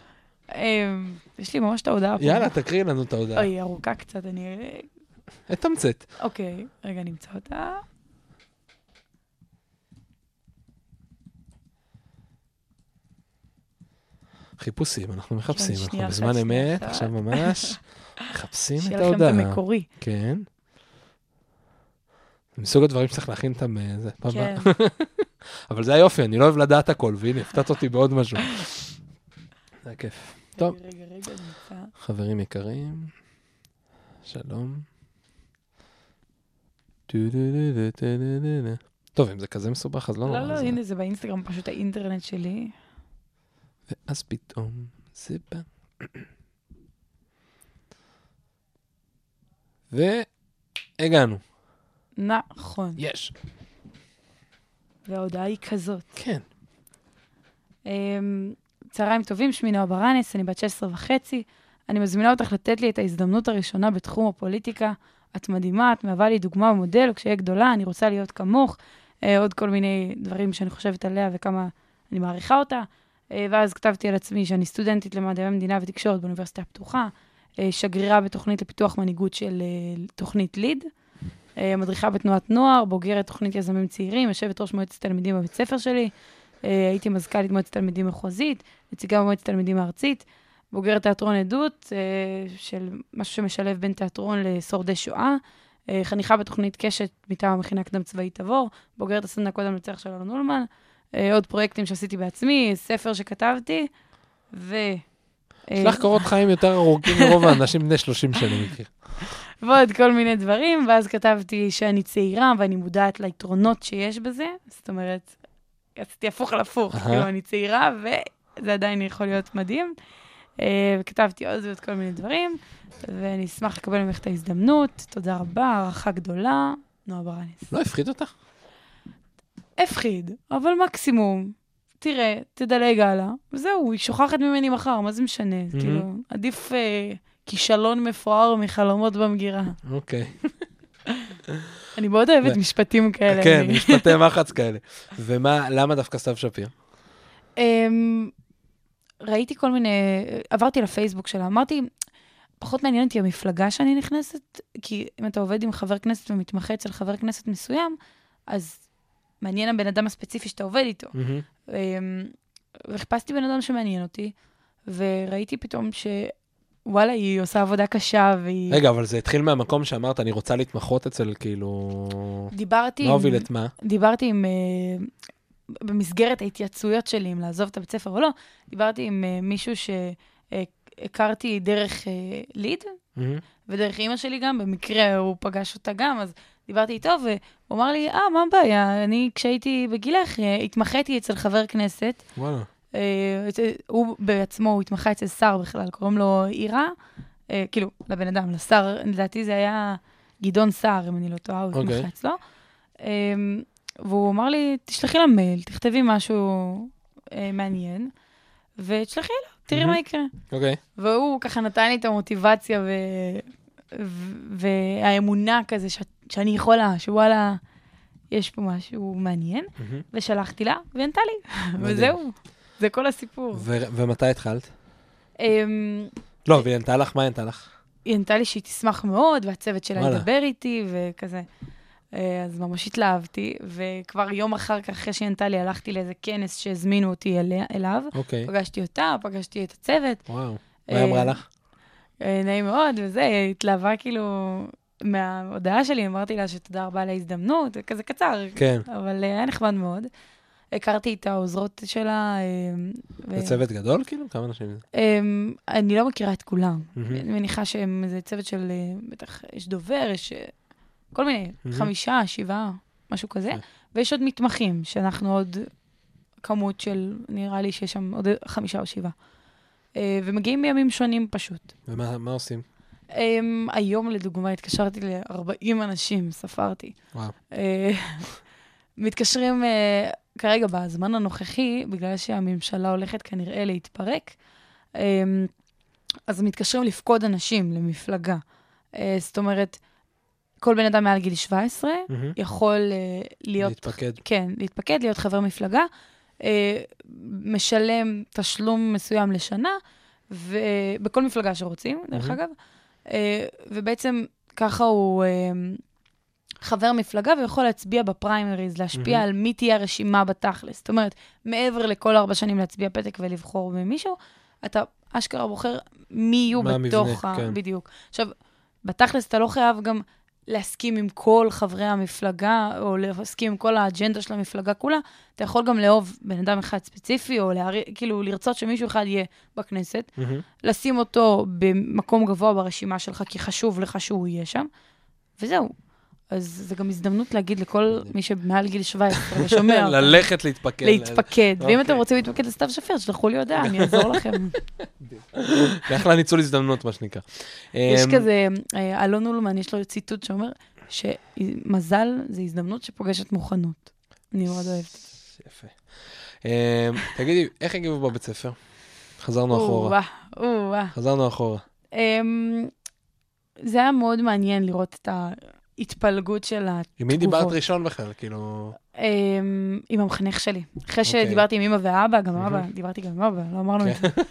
אה, יש לי ממש את ההודעה פה. יאללה, תקריא לנו את ההודעה. אוי, ארוכה קצת, אני... אתמצת. אוקיי, רגע, נמצא אותה. חיפושים, אנחנו מחפשים, אנחנו כן, אחת, בזמן אמת. עכשיו ממש מחפשים את שיהיה לכם את ההודעה. המקורי. כן. מסוג הדברים שצריך להכין אותם איזה פעם כן. אבל זה היופי, אני לא אוהב לדעת הכל, והנה, הפתעת אותי בעוד משהו. זה היה כיף. טוב. רגע, רגע, רגע. חברים יקרים, שלום. טוב, אם זה כזה מסובך, אז לא נורא. לא, לא, הנה, זה באינסטגרם, פשוט האינטרנט שלי. ואז פתאום זה בא. והגענו, נכון. יש. וההודעה היא כזאת. כן. אמ, צהריים טובים, שמי נועה ברנס, אני בת 16 וחצי. אני מזמינה אותך לתת לי את ההזדמנות הראשונה בתחום הפוליטיקה. את מדהימה, את מהווה לי דוגמה ומודל, וכשאהיה גדולה אני רוצה להיות כמוך. אה, עוד כל מיני דברים שאני חושבת עליה וכמה אני מעריכה אותה. אה, ואז כתבתי על עצמי שאני סטודנטית למדעי המדינה ותקשורת באוניברסיטה הפתוחה, אה, שגרירה בתוכנית לפיתוח מנהיגות של אה, תוכנית ליד, מדריכה בתנועת נוער, בוגרת תוכנית יזמים צעירים, יושבת ראש מועצת תלמידים בבית ספר שלי, אה, הייתי מזכ"לית מועצת תלמידים מחוזית, נציגה במועצת תלמידים הארצית, בוגרת תיאטרון עדות, אה, של משהו שמשלב בין תיאטרון לשורדי שואה, אה, חניכה בתוכנית קשת מטעם המכינה הקדם צבאית תבור, בוגרת הסדנה קודם לצלח של אלון אולמן, אה, עוד פרויקטים שעשיתי בעצמי, ספר שכתבתי, ו... אה, יש לך קורות חיים יותר ארוכים מרוב האנשים בני 30 שאני מכיר. ועוד כל מיני דברים, ואז כתבתי שאני צעירה ואני מודעת ליתרונות שיש בזה, זאת אומרת, עשיתי הפוך על הפוך. כאילו אני צעירה, וזה עדיין יכול להיות מדהים. אה, וכתבתי עוד ועוד כל מיני דברים, ואני אשמח לקבל ממך את ההזדמנות. תודה רבה, הערכה גדולה, נועה ברניס. לא הפחיד אותך? הפחיד, אבל מקסימום, תראה, תדלג הלאה, וזהו, היא שוכחת ממני מחר, מה זה משנה? מהמם. כאילו, עדיף אה, כישלון מפואר מחלומות במגירה. אוקיי. אני מאוד אוהבת משפטים כאלה. כן, משפטי מחץ כאלה. ומה, למה דווקא סתיו שפיר? אמ, ראיתי כל מיני, עברתי לפייסבוק שלה, אמרתי, פחות מעניין אותי המפלגה שאני נכנסת, כי אם אתה עובד עם חבר כנסת ומתמחה אצל חבר כנסת מסוים, אז מעניין הבן אדם הספציפי שאתה עובד איתו. מהמם. אמ, וחיפשתי בן אדם שמעניין אותי, וראיתי פתאום שוואלה, היא עושה עבודה קשה, והיא... רגע, אבל זה התחיל מהמקום שאמרת, אני רוצה להתמחות אצל, כאילו... דיברתי מה עם... הוביל את מה? דיברתי עם, אה, במסגרת ההתייעצויות שלי, אם לעזוב את הבית ספר או לא, דיברתי עם אה, מישהו שהכרתי דרך אה, ליד, מהמם. ודרך אימא שלי גם, במקרה הוא פגש אותה גם, אז דיברתי איתו, והוא אמר לי, אה, מה הבעיה? אני, כשהייתי בגילך, אה, התמחיתי אצל חבר כנסת, וואלה. אה, הוא בעצמו, הוא התמחה אצל שר בכלל, קוראים לו אירה, אה, כאילו, לבן אדם, לשר, לדעתי זה היה גדעון סער, אם אני לא טועה, הוא אוקיי. התמחה אצלו. אה, והוא אמר לי, תשלחי לה מייל, תכתבי משהו מעניין, ותשלחי לה, תראי. מה יקרה. אוקיי. והוא ככה נתן לי את המוטיבציה ו... והאמונה כזה ש... שאני יכולה, שוואלה, יש פה משהו מעניין, מהמם. ושלחתי לה, והיא ענתה לי. וזהו, זה כל הסיפור. ו- ומתי התחלת? אמ, לא, והיא ענתה לך, מה היא ענתה לך? היא ענתה לי שהיא תשמח מאוד, והצוות שלה. ידבר איתי, וכזה. אה, אז ממש התלהבתי, וכבר יום אחר כך, אחרי שהיא ענתה לי, הלכתי לאיזה כנס שהזמינו אותי אליה- אליו. אוקיי. פגשתי אותה, פגשתי את הצוות. וואו. מה היא אמרה אה, לך? אה, נעים מאוד, וזה, התלהבה כאילו מההודעה שלי, אמרתי לה שתודה רבה על ההזדמנות, כזה קצר, כן. אבל אה, היה נחמד מאוד. הכרתי את העוזרות שלה. אה, ו- זה צוות גדול, כאילו? כמה אנשים זה? אמ, אני לא מכירה את כולם. מהמם. אני מניחה שהם איזה צוות של, אה, בטח, יש דובר, יש כל מיני, מהמם. חמישה, שבעה, משהו כזה. כן. ויש עוד מתמחים, שאנחנו עוד כמות של, נראה לי שיש שם עוד חמישה או שבעה. ומגיעים בימים שונים פשוט. ומה מה עושים? Um, היום, לדוגמה, התקשרתי ל-40 אנשים, ספרתי. וואו. Uh, מתקשרים uh, כרגע, בזמן הנוכחי, בגלל שהממשלה הולכת כנראה להתפרק, um, אז מתקשרים לפקוד אנשים למפלגה. Uh, זאת אומרת, כל בן אדם מעל גיל 17 מהמם. יכול uh, להיות... להתפקד. כן, להתפקד, להיות חבר מפלגה, אה, משלם תשלום מסוים לשנה, ובכל מפלגה שרוצים, דרך מהמם. אגב, אה, ובעצם ככה הוא אה, חבר מפלגה ויכול להצביע בפריימריז, להשפיע מהמם. על מי תהיה הרשימה בתכלס. זאת אומרת, מעבר לכל ארבע שנים להצביע פתק ולבחור במישהו, אתה אשכרה בוחר מי יהיו בתוך המבנה, ה... כן. בדיוק. עכשיו, בתכלס אתה לא חייב גם להסכים עם כל חברי המפלגה, או להסכים עם כל האג'נדה של המפלגה כולה, אתה יכול גם לאהוב בן אדם אחד ספציפי, או להר... כאילו לרצות שמישהו אחד יהיה בכנסת, מהמם. לשים אותו במקום גבוה ברשימה שלך, כי חשוב לך שהוא יהיה שם, וזהו. אז זו גם הזדמנות להגיד לכל מי שמעל גיל 17 ושומע, ללכת להתפקד. להתפקד. ואם אוקיי. אתם רוצים להתפקד לסתיו שפיר, שלחו לי הודעה, אני אעזור לכם. זה אחלה ניצול הזדמנות, מה שנקרא. יש אמ, כזה, אה, אלון אולמן, יש לו ציטוט שאומר שמזל זה הזדמנות שפוגשת מוכנות. אני מאוד אוהבת. יפה. אמ, תגידי, איך הגיבו בבית ספר? חזרנו אחורה. חזרנו אחורה. אמ, זה היה מאוד מעניין לראות את ההתפלגות של התגובות. עם מי דיברת ראשון בכלל? כאילו... אמ, עם המחנך שלי. אחרי אוקיי. שדיברתי עם אמא ואבא, גם. אבא, דיברתי גם עם אבא, לא אמרנו את כן. זה.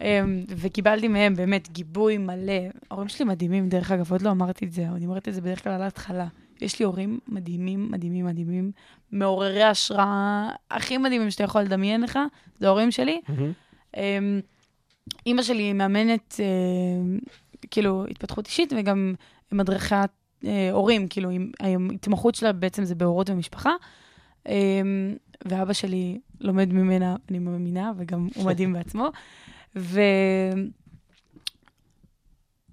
אמ, וקיבלתי מהם באמת גיבוי מלא. ההורים שלי מדהימים, דרך אגב, עוד לא אמרתי את זה, אני אומרת את זה בדרך כלל על ההתחלה. יש לי הורים מדהימים, מדהימים, מדהימים, מעוררי השראה, הכי מדהימים שאתה יכול לדמיין לך, זה ההורים שלי. מהמם. אמ, אימא שלי מאמנת, כאילו, התפתחות אישית, וגם מדריכת אה, הורים, כאילו, עם- ההתמחות שלה בעצם זה בהורות ומשפחה. אמ, ואבא שלי לומד ממנה, אני מאמינה, וגם הוא מדהים בעצמו. ו...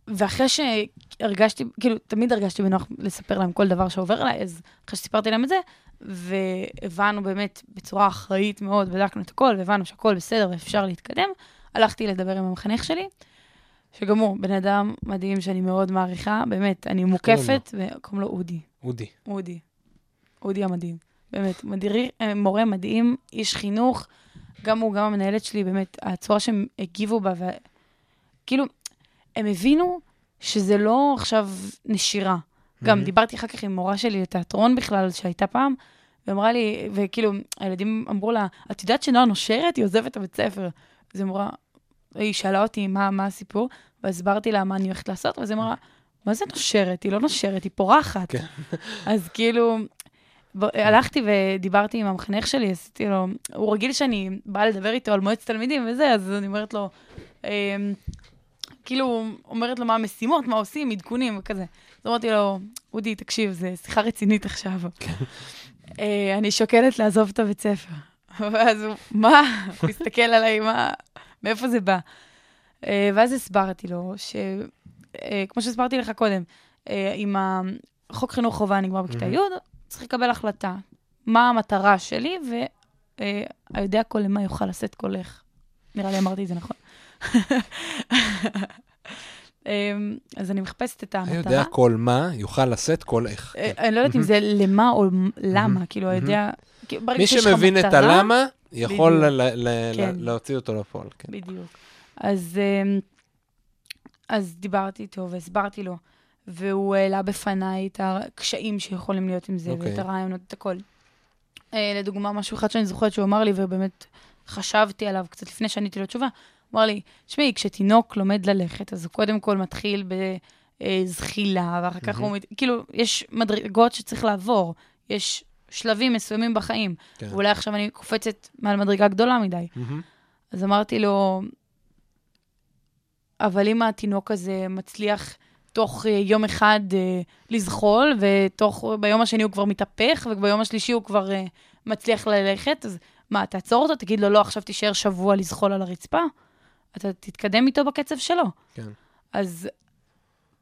ואחרי שהרגשתי, כאילו, תמיד הרגשתי בנוח לספר להם כל דבר שעובר עליי, אז אחרי שסיפרתי להם את זה, והבנו באמת בצורה אחראית מאוד, בדקנו את הכל, והבנו שהכל בסדר ואפשר להתקדם, הלכתי לדבר עם המחנך שלי, שגם הוא בן אדם מדהים שאני מאוד מעריכה, באמת, אני מוקפת, וקוראים לו אודי. אודי. אודי. אודי המדהים. באמת, מדיר, אה, מורה מדהים, איש חינוך, גם הוא, גם המנהלת שלי, באמת, הצורה שהם הגיבו בה, וכאילו, הם הבינו שזה לא עכשיו נשירה. גם מהמם. דיברתי אחר כך עם מורה שלי לתיאטרון בכלל, שהייתה פעם, ואמרה לי, וכאילו, הילדים אמרו לה, את יודעת שנועה נושרת? היא עוזבת את הבית ספר. אז היא אמרה, היא שאלה אותי מה, מה הסיפור, והסברתי לה מה אני הולכת לעשות, ואז היא אמרה, מה זה נושרת? היא לא נושרת, היא פורחת. כן. אז כאילו, ב- הלכתי ודיברתי עם המחנך שלי, עשיתי לו, הוא רגיל שאני באה לדבר איתו על מועצת תלמידים וזה, אז אני אומרת לו, אמ, כאילו, אומרת לו מה המשימות, מה עושים, עדכונים וכזה. אז אמרתי לו, אודי, תקשיב, זו שיחה רצינית עכשיו. אה, אני שוקלת לעזוב את הבית ספר. ואז הוא, מה? הוא הסתכל עליי, מה? מאיפה זה בא? אה, ואז הסברתי לו, שכמו שהסברתי לך קודם, אה, אם החוק חינוך חובה נגמר בכיתה. י', צריך לקבל החלטה. מה המטרה שלי, והיודע כל למה יוכל לשאת קולך. נראה לי אמרתי את זה נכון. אז אני מחפשת את המטרה. יודע כל מה יוכל לשאת כל איך. אה. אני לא יודעת אם זה למה או למה. כאילו, מהמם. יודע... כי ברגע מי שמבין את הלמה, יכול. ל- ל- כן. להוציא אותו לפועל. כן. בדיוק. אז, אמ, אז דיברתי איתו והסברתי לו, והוא העלה בפניי את הקשיים שיכולים להיות עם זה, אוקיי. ואת הרעיונות, את הכל. אה, לדוגמה, משהו אחד שאני זוכרת שהוא אמר לי, ובאמת חשבתי עליו קצת לפני שעניתי לו תשובה, הוא אמר לי, תשמעי, כשתינוק לומד ללכת, אז הוא קודם כל מתחיל בזחילה, ואחר כך מהמם. הוא, כאילו, יש מדרגות שצריך לעבור, יש שלבים מסוימים בחיים. כן. ואולי עכשיו אני קופצת מעל מדרגה גדולה מדי. מהמם. אז אמרתי לו, אבל אם התינוק הזה מצליח תוך אה, יום אחד אה, לזחול, וביום השני הוא כבר מתהפך, וביום השלישי הוא כבר אה, מצליח ללכת, אז מה, תעצור אותו? תגיד לו, לא, עכשיו תישאר שבוע לזחול על הרצפה? אתה תתקדם איתו בקצב שלו. כן. אז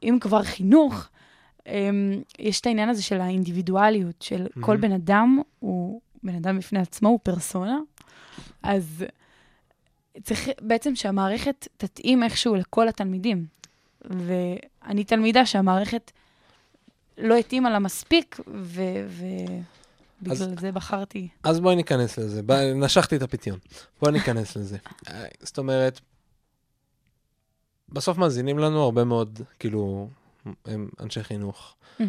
אם כבר חינוך, יש את העניין הזה של האינדיבידואליות, של כל מהמם. בן אדם הוא בן אדם בפני עצמו, הוא פרסונה, אז צריך בעצם שהמערכת תתאים איכשהו לכל התלמידים. ואני תלמידה שהמערכת לא התאימה לה מספיק, ובגלל אז- זה בחרתי. אז בואי ניכנס לזה. ב- נשכתי את הפיתיון. בואי ניכנס לזה. זאת אומרת, בסוף מאזינים לנו הרבה מאוד, כאילו, הם אנשי חינוך. אה,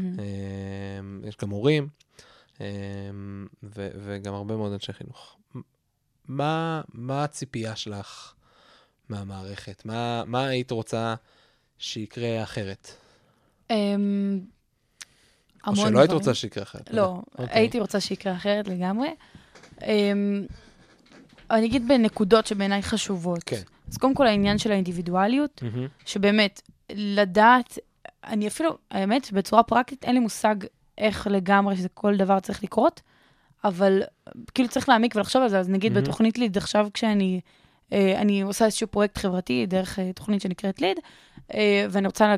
יש גם הורים, אה, ו- וגם הרבה מאוד אנשי חינוך. מה, מה הציפייה שלך מהמערכת? מה, מה היית רוצה שיקרה אחרת? אמ, או שלא היית. רוצה שיקרה אחרת? לא, אוקיי. הייתי רוצה שיקרה אחרת לגמרי. אמ, אני אגיד בנקודות שבעיניי חשובות. כן. אז קודם כל העניין של האינדיבידואליות. שבאמת, לדעת, אני אפילו, האמת, בצורה פרקטית, אין לי מושג איך לגמרי שזה כל דבר צריך לקרות, אבל כאילו צריך להעמיק ולחשוב על זה. אז נגיד מהמם. בתוכנית ליד, עכשיו כשאני אה, אני עושה איזשהו פרויקט חברתי דרך אה, תוכנית שנקראת ליד, אה, ואני רוצה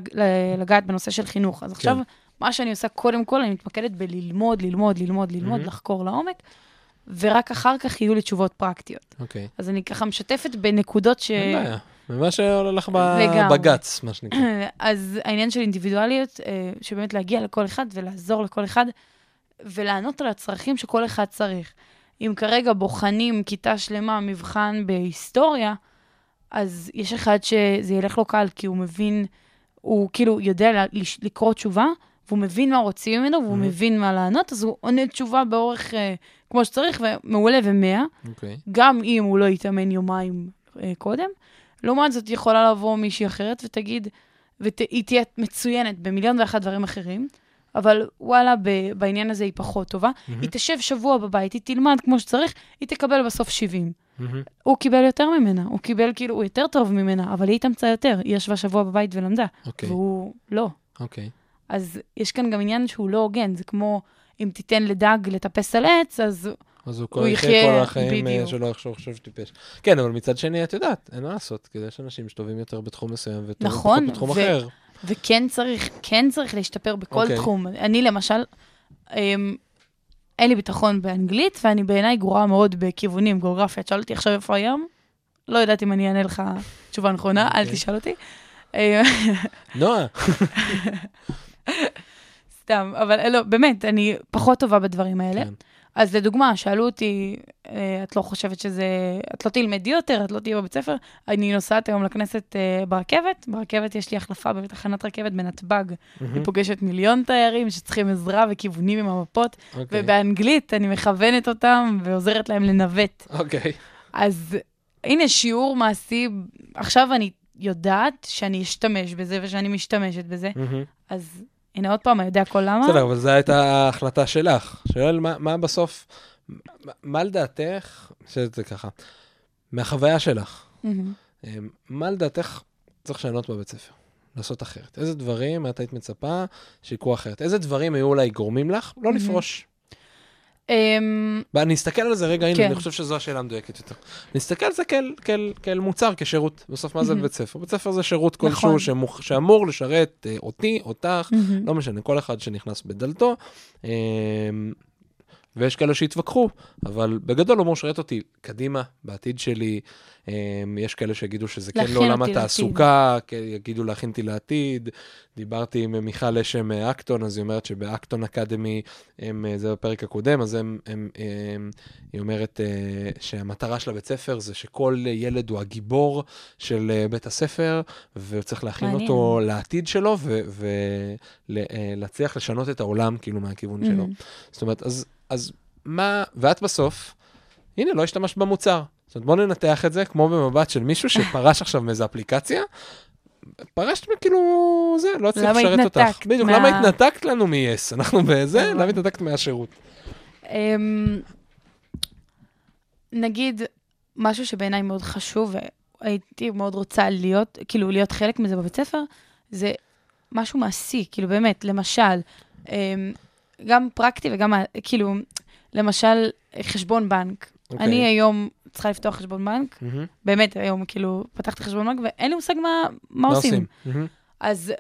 לגעת בנושא של חינוך. אז עכשיו, מה שאני עושה, קודם כל, אני מתמקדת בללמוד, ללמוד, ללמוד, ללמוד, מהמם. לחקור לעומק, ורק אחר כך יהיו לי תשובות פרקטיות. אוקיי. אז אני ככה משתפת בנקודות ש... אין בעיה. ומה שעולה לך ב- לגמרי. בגץ, מה שנקרא. אז העניין של אינדיבידואליות, אה, שבאמת להגיע לכל אחד ולעזור לכל אחד, ולענות על הצרכים שכל אחד צריך. אם כרגע בוחנים כיתה שלמה מבחן בהיסטוריה, אז יש אחד שזה ילך לו קל, כי הוא מבין, הוא כאילו יודע לקרוא תשובה, והוא מבין מה רוצים ממנו, והוא Mhm. מבין מה לענות, אז הוא עונה תשובה באורך אה, כמו שצריך, ומעולה ומאה, אוקיי. גם אם הוא לא יתאמן יומיים אה, קודם. לעומת זאת, יכולה לבוא מישהי אחרת ותגיד, והיא תהיה מצוינת במיליון ואחת דברים אחרים, אבל וואלה, ב- בעניין הזה היא פחות טובה. מהמם. היא תשב שבוע בבית, היא תלמד כמו שצריך, היא תקבל בסוף 70. מהמם. הוא קיבל יותר ממנה, הוא קיבל כאילו, הוא יותר טוב ממנה, אבל היא התאמצה יותר, היא ישבה שבוע בבית ולמדה, אוקיי, והוא לא. אוקיי. אז יש כאן גם עניין שהוא לא הוגן, זה כמו אם תיתן לדג לטפס על עץ, אז אז הוא הוא יחיה- כל החיים אה, בדיוק. שלא יחשוב חושב טיפש. כן, אבל מצד שני, את יודעת, אין מה לעשות, כי יש אנשים שטובים יותר בתחום מסוים וטובים נכון, בתחום ו- אחר. וכן צריך, כן צריך להשתפר בכל אוקיי. תחום. אני למשל, אמ, אין לי ביטחון באנגלית, ואני בעיניי גרועה מאוד בכיוונים, גיאוגרפיה. תשאל אותי עכשיו איפה הים? לא יודעת אם אני אענה לך תשובה נכונה, אל אוקיי. תשאל אותי. אה, נועה, סתם, אבל לא, באמת, אני פחות טובה בדברים האלה. כן. אז לדוגמה, שאלו אותי, אה, את לא חושבת שזה, את לא תלמדי יותר, את לא תהיי בבית ספר? אני נוסעת היום לכנסת אה, ברכבת, ברכבת יש לי החלפה בתחנת רכבת בנתב"ג. מהמם. אני פוגשת מיליון תיירים שצריכים עזרה וכיוונים עם המפות, אוקיי. ובאנגלית אני מכוונת אותם ועוזרת להם לנווט. אוקיי. אז הנה שיעור מעשי, עכשיו אני יודעת שאני אשתמש בזה ושאני משתמשת בזה, מהמם. אז הנה עוד פעם, אני יודע כל למה. בסדר, אבל זו הייתה ההחלטה שלך. שואל, מה- מה בסוף, מה- מה לדעתך, שזה ככה, מהחוויה שלך, מהמם. אמ, מה לדעתך צריך לשנות בבית ספר? לעשות אחרת? איזה דברים את היית מצפה שיקרו אחרת? איזה דברים היו אולי גורמים לך לא מהמם. לפרוש? אמ, אני אסתכל על זה רגע, הנה, כן. אני חושב שזו השאלה המדויקת יותר. נסתכל על זה כאל, מוצר, כשירות. בסוף, מה זה. בית ספר? בית ספר זה שירות נכון. כלשהו. שאמור לשרת אה, אותי, אותך. לא משנה, כל אחד שנכנס בדלתו. ויש כאלה שיתווכחו, אבל בגדול הוא אמור לשרת אותי קדימה, בעתיד שלי. אמ, יש כאלה שיגידו שזה כן לעולם התעסוקה, כן, יגידו להכין אותי לעתיד. דיברתי עם מיכל אשם מאקטון, אז היא אומרת שבאקטון אקדמי, הם, אה, זה בפרק הקודם, אז הם, הם, הם, היא אומרת אה, שהמטרה של הבית ספר זה שכל ילד הוא הגיבור של אה, בית הספר, וצריך להכין מעניין. אותו לעתיד שלו, ולהצליח לשנות את העולם, כאילו, מהכיוון שלו. מהמם. זאת אומרת, אז, אז מה, ואת בסוף, הנה, לא השתמשת במוצר. זאת אומרת, בוא ננתח את זה כמו במבט של מישהו שפרש עכשיו מאיזה אפליקציה. פרשת כאילו, זה, לא הצליח למה לשרת אותך. התנתקת בדיוק, מה- למה התנתקת לנו מ-yes? אנחנו בזה, נכון. למה התנתקת מהשירות? אמ, נגיד, משהו שבעיניי מאוד חשוב, והייתי מאוד רוצה להיות, כאילו, להיות חלק מזה בבית ספר, זה משהו מעשי, כאילו, באמת, למשל, אמ, גם פרקטי וגם, כאילו, למשל, חשבון בנק. אוקיי. אני היום צריכה לפתוח חשבון בנק, מהמם. באמת, היום, כאילו, פתחתי חשבון בנק, ואין לי מושג מה, מה מה עושים. עושים? מהמם. אז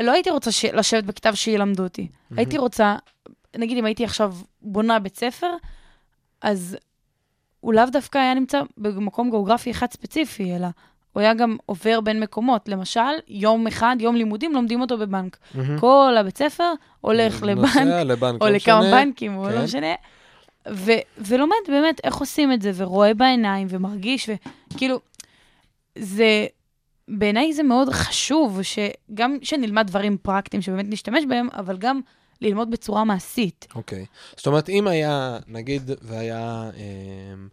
לא הייתי רוצה ש... לשבת בכתב שילמדו אותי. הייתי רוצה, נגיד אם הייתי עכשיו בונה בית ספר, אז הוא לאו דווקא היה נמצא במקום גיאוגרפי אחד ספציפי, אלא הוא היה גם עובר בין מקומות. למשל, יום אחד, יום לימודים, לומדים אותו בבנק. מהמם. כל הבית ספר הולך לבנק, לבנק, או לא לכמה משנה. בנקים, או כן. לא משנה. ו- ולומד באמת איך עושים את זה, ורואה בעיניים, ומרגיש, וכאילו, זה, בעיניי זה מאוד חשוב, שגם שנלמד דברים פרקטיים שבאמת נשתמש בהם, אבל גם ללמוד בצורה מעשית. אוקיי. זאת אומרת, אם היה, נגיד, והיה... לימ-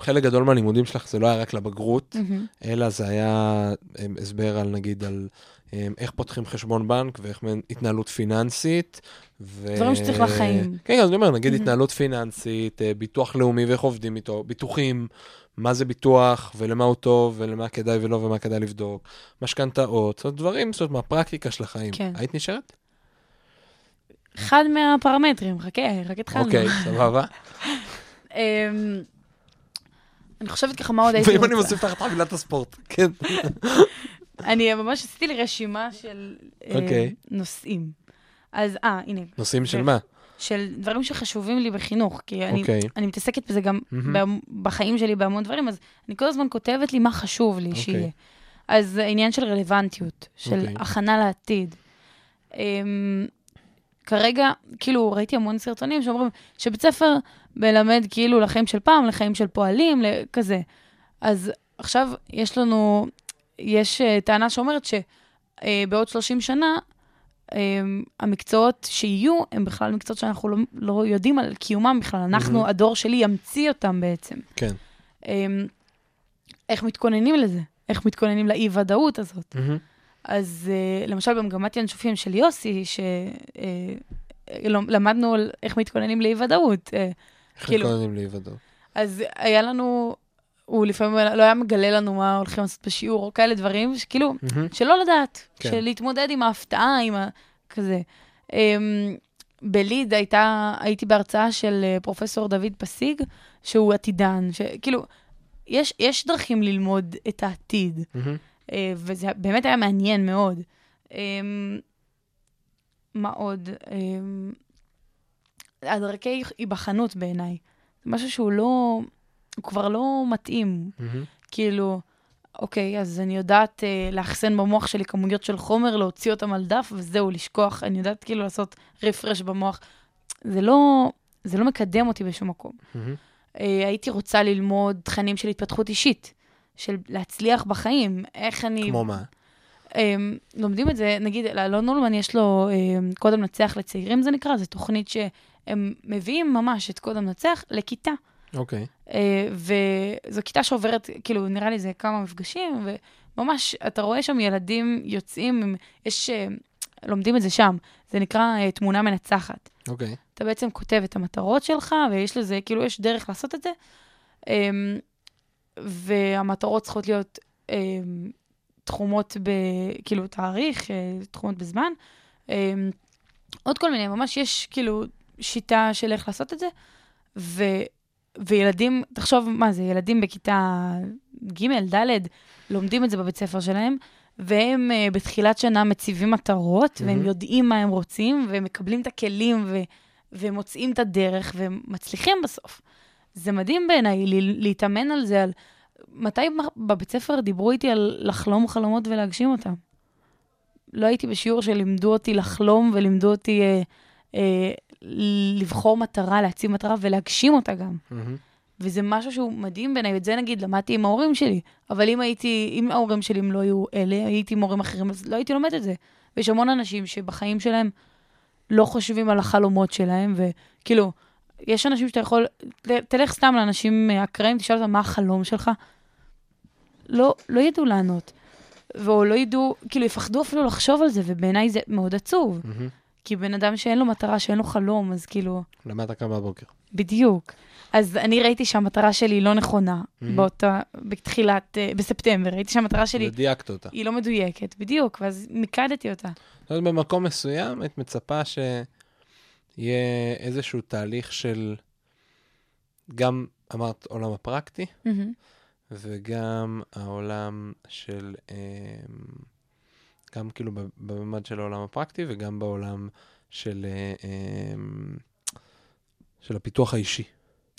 חלק גדול מהלימודים שלך זה לא היה רק לבגרות, אלא זה היה אמ, הסבר על, נגיד, על אמ, איך פותחים חשבון בנק ואיך התנהלות פיננסית. ו... דברים שצריך לחיים. כן, אז אני אומר, נגיד מהמם. התנהלות פיננסית, אה, ביטוח לאומי ואיך עובדים איתו, ביטוחים, מה זה ביטוח ולמה הוא טוב ולמה כדאי ולא ומה כדאי לבדוק, משכנתאות, זאת אומרת, דברים, זאת אומרת, מהפרקטיקה של החיים. כן. היית נשארת? אחד מהפרמטרים, חכה, רק התחלנו. אוקיי, סבבה. אני חושבת ככה מה עוד הייתי ואם רוצה. אני מוסיף לך את חבילת הספורט, כן. אני ממש עשיתי לי רשימה של אה, אוקיי. נושאים. אז, אה, הנה, נושאים של מה? של דברים שחשובים לי בחינוך, כי אני, אוקיי. אני מתעסקת בזה גם. בהמ- בחיים שלי בהמון דברים, אז אני כל הזמן כותבת לי מה חשוב לי אוקיי. שיהיה. אז העניין של רלוונטיות, של אוקיי. הכנה לעתיד. Um, כרגע, כאילו, ראיתי המון סרטונים שאומרים שבית ספר מלמד כאילו לחיים של פעם, לחיים של פועלים, כזה. אז עכשיו יש לנו, יש uh, טענה שאומרת שבעוד 30 שנה, אמ, המקצועות שיהיו, הם בכלל מקצועות שאנחנו לא, לא יודעים על קיומם בכלל. אנחנו, מהמם. הדור שלי ימציא אותם בעצם. כן. איך מתכוננים לזה? איך מתכוננים לאי-ודאות הזאת? מהמם. אז uh, למשל במגמת ינשופים של יוסי, שלמדנו על איך מתכוננים לאי-ודאות, uh, איך כאילו- מתכוננים לאי-ודאות? אז היה לנו, הוא לפעמים לא היה מגלה לנו מה הולכים לעשות בשיעור, או כאלה דברים, שכאילו, מהמם. שלא לדעת, כן. של להתמודד עם ההפתעה, עם ה... כזה. Um, בליד הייתה, הייתי בהרצאה של פרופסור דוד פסיג, שהוא עתידן, שכאילו, יש, יש דרכים ללמוד את העתיד. מהמם. אה, וזה באמת היה מעניין מאוד. אה, מה עוד? אה, הדרכי היבחנות בעיניי. זה משהו שהוא לא, הוא כבר לא מתאים. כאילו, אוקיי, אז אני יודעת אה, לאחסן במוח שלי כמויות של חומר, להוציא אותם על דף, וזהו, לשכוח. אני יודעת כאילו לעשות רפרש במוח. זה לא, זה לא מקדם אותי בשום מקום. אה, הייתי רוצה ללמוד תכנים של התפתחות אישית, של להצליח בחיים, איך אני... כמו מה? Um, לומדים את זה, נגיד, לאלון אולמן יש לו um, קוד המנצח לצעירים, זה נקרא, זו תוכנית שהם מביאים ממש את קוד המנצח לכיתה. אוקיי. Uh, וזו כיתה שעוברת, כאילו, נראה לי זה כמה מפגשים, וממש, אתה רואה שם ילדים יוצאים, יש, uh, לומדים את זה שם, זה נקרא uh, תמונה מנצחת. אוקיי. אתה בעצם כותב את המטרות שלך, ויש לזה, כאילו, יש דרך לעשות את זה. והמטרות צריכות להיות um, תחומות ב... כאילו, תאריך, uh, תחומות בזמן. Um, עוד כל מיני, ממש יש, כאילו, שיטה של איך לעשות את זה. ו... וילדים, תחשוב, מה זה, ילדים בכיתה ג', ד', לומדים את זה בבית ספר שלהם, והם uh, בתחילת שנה מציבים מטרות, והם מהמם. יודעים מה הם רוצים, והם מקבלים את הכלים, ו... ומוצאים את הדרך, והם מצליחים בסוף. זה מדהים בעיניי להתאמן על זה, על... מתי בבית ספר דיברו איתי על לחלום חלומות ולהגשים אותם? לא הייתי בשיעור שלימדו אותי לחלום ולימדו אותי אה, אה, לבחור מטרה, להציב מטרה ולהגשים אותה גם. מהמם. וזה משהו שהוא מדהים בעיניי, את זה נגיד למדתי עם ההורים שלי, אבל אם הייתי, אם ההורים שלי לא היו אלה, הייתי עם הורים אחרים, אז לא הייתי לומדת את זה. ויש המון אנשים שבחיים שלהם לא חושבים על החלומות שלהם, וכאילו, יש אנשים שאתה יכול, תלך סתם לאנשים אה, אקראיים, תשאל אותם מה החלום שלך, לא, לא ידעו לענות. או לא ידעו, כאילו, יפחדו אפילו לחשוב על זה, ובעיניי זה מאוד עצוב. מהמם. כי בן אדם שאין לו מטרה, שאין לו חלום, אז כאילו... למה אתה קם בבוקר? בדיוק. אז אני ראיתי שהמטרה שלי לא נכונה Mhm. באותה, בתחילת, אה, בספטמבר, ראיתי שהמטרה שלי ודייקת אותה. היא לא מדויקת, בדיוק, ואז מיקדתי אותה. זאת אומרת, במקום מסוים את מצפה שיהיה איזשהו תהליך של, גם אמרת עולם הפרקטי, מהמם. וגם העולם של, אמ, גם כאילו בממד של העולם הפרקטי וגם בעולם של, אמ, של הפיתוח האישי.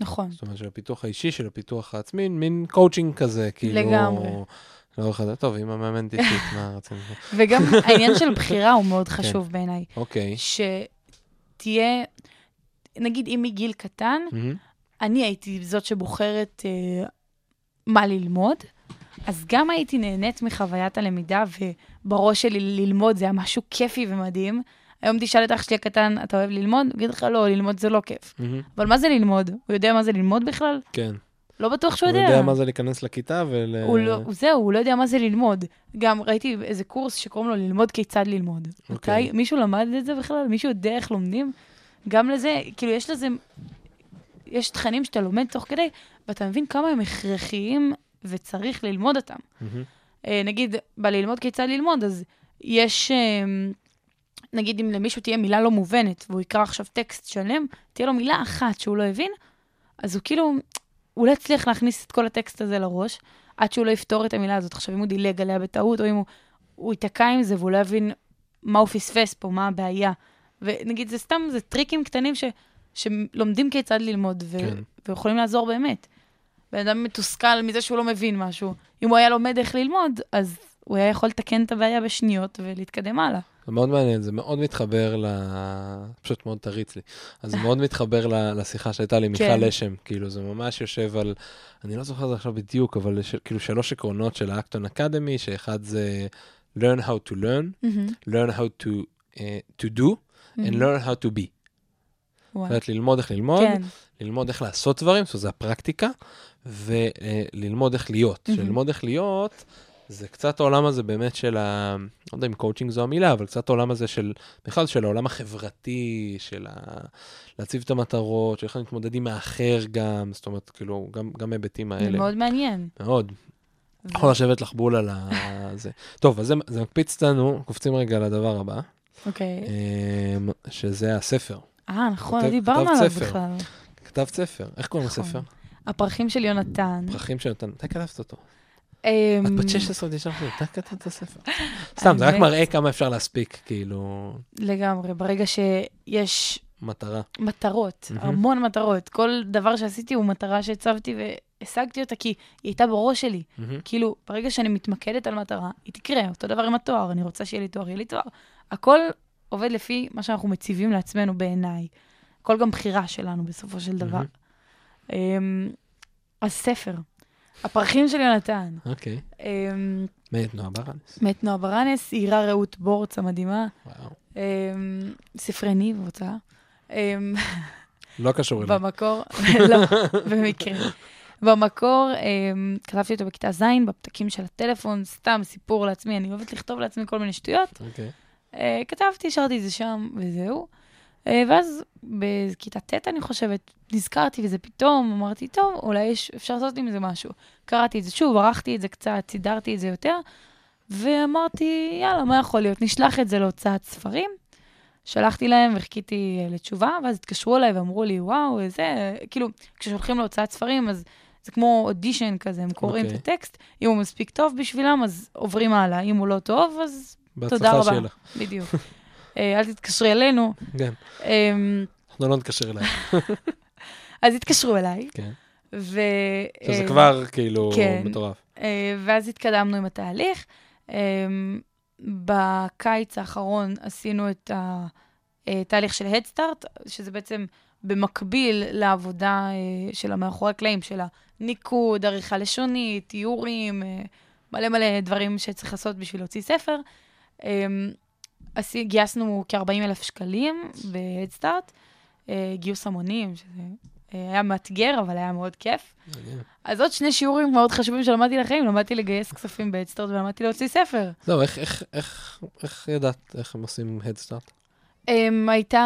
נכון. זאת אומרת, של הפיתוח האישי, של הפיתוח העצמי, מין קואוצ'ינג כזה, כאילו... לגמרי. לאורך הדרך, טוב, אמא מאמנת אישית, מה רצינו? וגם העניין של בחירה הוא מאוד כן. חשוב בעיניי. אוקיי. שתהיה, נגיד אם מגיל קטן, מהמם. אני הייתי זאת שבוחרת אה, מה ללמוד, אז גם הייתי נהנית מחוויית הלמידה, ובראש שלי ללמוד זה היה משהו כיפי ומדהים. היום תשאל את אח שלי הקטן, אתה אוהב ללמוד? הוא יגיד לך, לא, ללמוד זה לא כיף. מהמם. אבל מה זה ללמוד? הוא יודע מה זה ללמוד בכלל? כן. לא בטוח שהוא הוא יודע. יודע מה זה להיכנס לכיתה ול... הוא לא, הוא- זהו, הוא לא יודע מה זה ללמוד. גם ראיתי איזה קורס שקוראים לו ללמוד כיצד ללמוד. אוקיי. מתי, מישהו למד את זה בכלל? מישהו יודע איך לומדים? גם לזה, כאילו, יש לזה, יש תכנים שאתה לומד תוך כדי, ואתה מבין כמה הם הכרחיים וצריך ללמוד אותם. אה, נגיד, בללמוד כיצד ללמוד, אז יש, אה, נגיד אם למישהו תהיה מילה לא מובנת, והוא יקרא עכשיו טקסט שלם, תהיה לו מילה אחת שהוא לא הבין, אז הוא כאילו, הוא לא יצליח להכניס את כל הטקסט הזה לראש, עד שהוא לא יפתור את המילה הזאת. עכשיו, אם הוא דילג עליה בטעות, או אם הוא, הוא ייתקע עם זה והוא לא יבין מה הוא פספס פה, מה הבעיה. ונגיד, זה סתם, זה טריקים קטנים ש, שלומדים כיצד ללמוד, ו, כן. ויכולים לעזור באמת. בן אדם מתוסכל מזה שהוא לא מבין משהו. אם הוא היה לומד איך ללמוד, אז הוא היה יכול לתקן את הבעיה בשניות ולהתקדם הלאה. זה מאוד מעניין, זה מאוד מתחבר ל... פשוט מאוד תריץ לי. אז זה מאוד מתחבר ל- לשיחה שהייתה לי עם כן. מיכל אשם. כאילו, זה ממש יושב על, אני לא זוכר את זה עכשיו בדיוק, אבל יש כאילו שלוש עקרונות של האקטון אקדמי, שאחד זה learn how to learn, learn how to אה, to do and learn how to be. זאת. אומרת, ללמוד איך ללמוד, כן, ללמוד איך לעשות דברים, זאת אומרת, זה הפרקטיקה, וללמוד איך להיות. שללמוד איך להיות, זה קצת העולם הזה באמת של ה... לא יודע אם קואוצ'ינג זו המילה, אבל קצת העולם הזה של, בכלל של העולם החברתי, של ה... להציב את המטרות, של איך להתמודד עם האחר גם, זאת אומרת, כאילו, גם, גם היבטים זה האלה. מאוד מעניין. מאוד. יכול לשבת לך בול על ה... זה. טוב, אז זה, זה מקפיץ אותנו, קופצים רגע לדבר הבא, אוקיי. אמ, שזה הספר. אה, נכון, לא דיברנו עליו. בכלל. כתבת ספר, איך קוראים נכון. לספר? הפרחים של יונתן. פרחים שנתן, אתה כתבת אותו. אמ, את בת 16 ותשע חודשים, אתה כתבת את הספר. סתם, זה רק מראה כמה אפשר להספיק, כאילו, לגמרי, ברגע שיש מטרה. מטרות. המון מטרות. כל דבר שעשיתי הוא מטרה שהצבתי והשגתי אותה, כי היא הייתה בראש שלי. כאילו, ברגע שאני מתמקדת על מטרה, היא תקרה. אותו דבר עם התואר, אני רוצה שיהיה לי תואר, יהיה לי תואר. הכל עובד לפי מה שאנחנו מציבים לעצמנו בעיניי. הכל גם בחירה שלנו בסופו של דבר. הספר, הפרחים של יונתן, אוקיי. אמ, מאת נועה ברנס. מאת נועה ברנס, עירה רעות בורץ המדהימה, וואו. אמ, ספרי ניב, הוצאה. אמ, לא קשור אליי. במקור, לא, במקרה. במקור, כתבתי אותו בכיתה ז', בפתקים של הטלפון, סתם סיפור לעצמי, אני אוהבת לכתוב לעצמי כל מיני שטויות. אוקיי. אה, כתבתי, השארתי את זה שם, וזהו. אה, ואז בכיתה ט', אני חושבת, נזכרתי וזה פתאום, אמרתי, טוב, אולי יש, אפשר לעשות עם זה משהו. קראתי את זה שוב, ערכתי את זה קצת, סידרתי את זה יותר, ואמרתי, יאללה, מה יכול להיות? נשלח את זה להוצאת ספרים. שלחתי להם וחיכיתי אה, לתשובה, ואז התקשרו אליי ואמרו לי, וואו, זה, כאילו, כששולחים להוצאת ספרים, אז זה כמו אודישן כזה, הם קוראים אוקיי. את הטקסט, אם הוא מספיק טוב בשבילם, אז עוברים הלאה, אם הוא לא טוב, אז תודה בהצלחה רבה. שיהיה לך. בדיוק. אה, אל תתקשרי אלינו. כן. אמ, אנחנו לא נתקשר אליי. אז התקשרו אליי, כן. ו... שזה אה, כבר כאילו כן. מטורף. אה, ואז התקדמנו עם התהליך. אמ, בקיץ האחרון עשינו את התהליך של הדסטארט, שזה בעצם במקביל לעבודה אה, של המאחורי הקלעים, של הניקוד, עריכה לשונית, איורים, אה, מלא מלא דברים שצריך לעשות בשביל להוציא ספר. אמ, עשי- גייסנו כ-40 אלף שקלים בהדסטארט, אה, גיוס המונים, שזה אה, היה מאתגר, אבל היה מאוד כיף. אז עוד שני שיעורים מאוד חשובים שלמדתי לחיים, למדתי לגייס כספים בהדסטארט ולמדתי להוציא ספר. זהו, איך- איך- איך איך ידעת איך הם עושים הדסטארט? Um, הייתה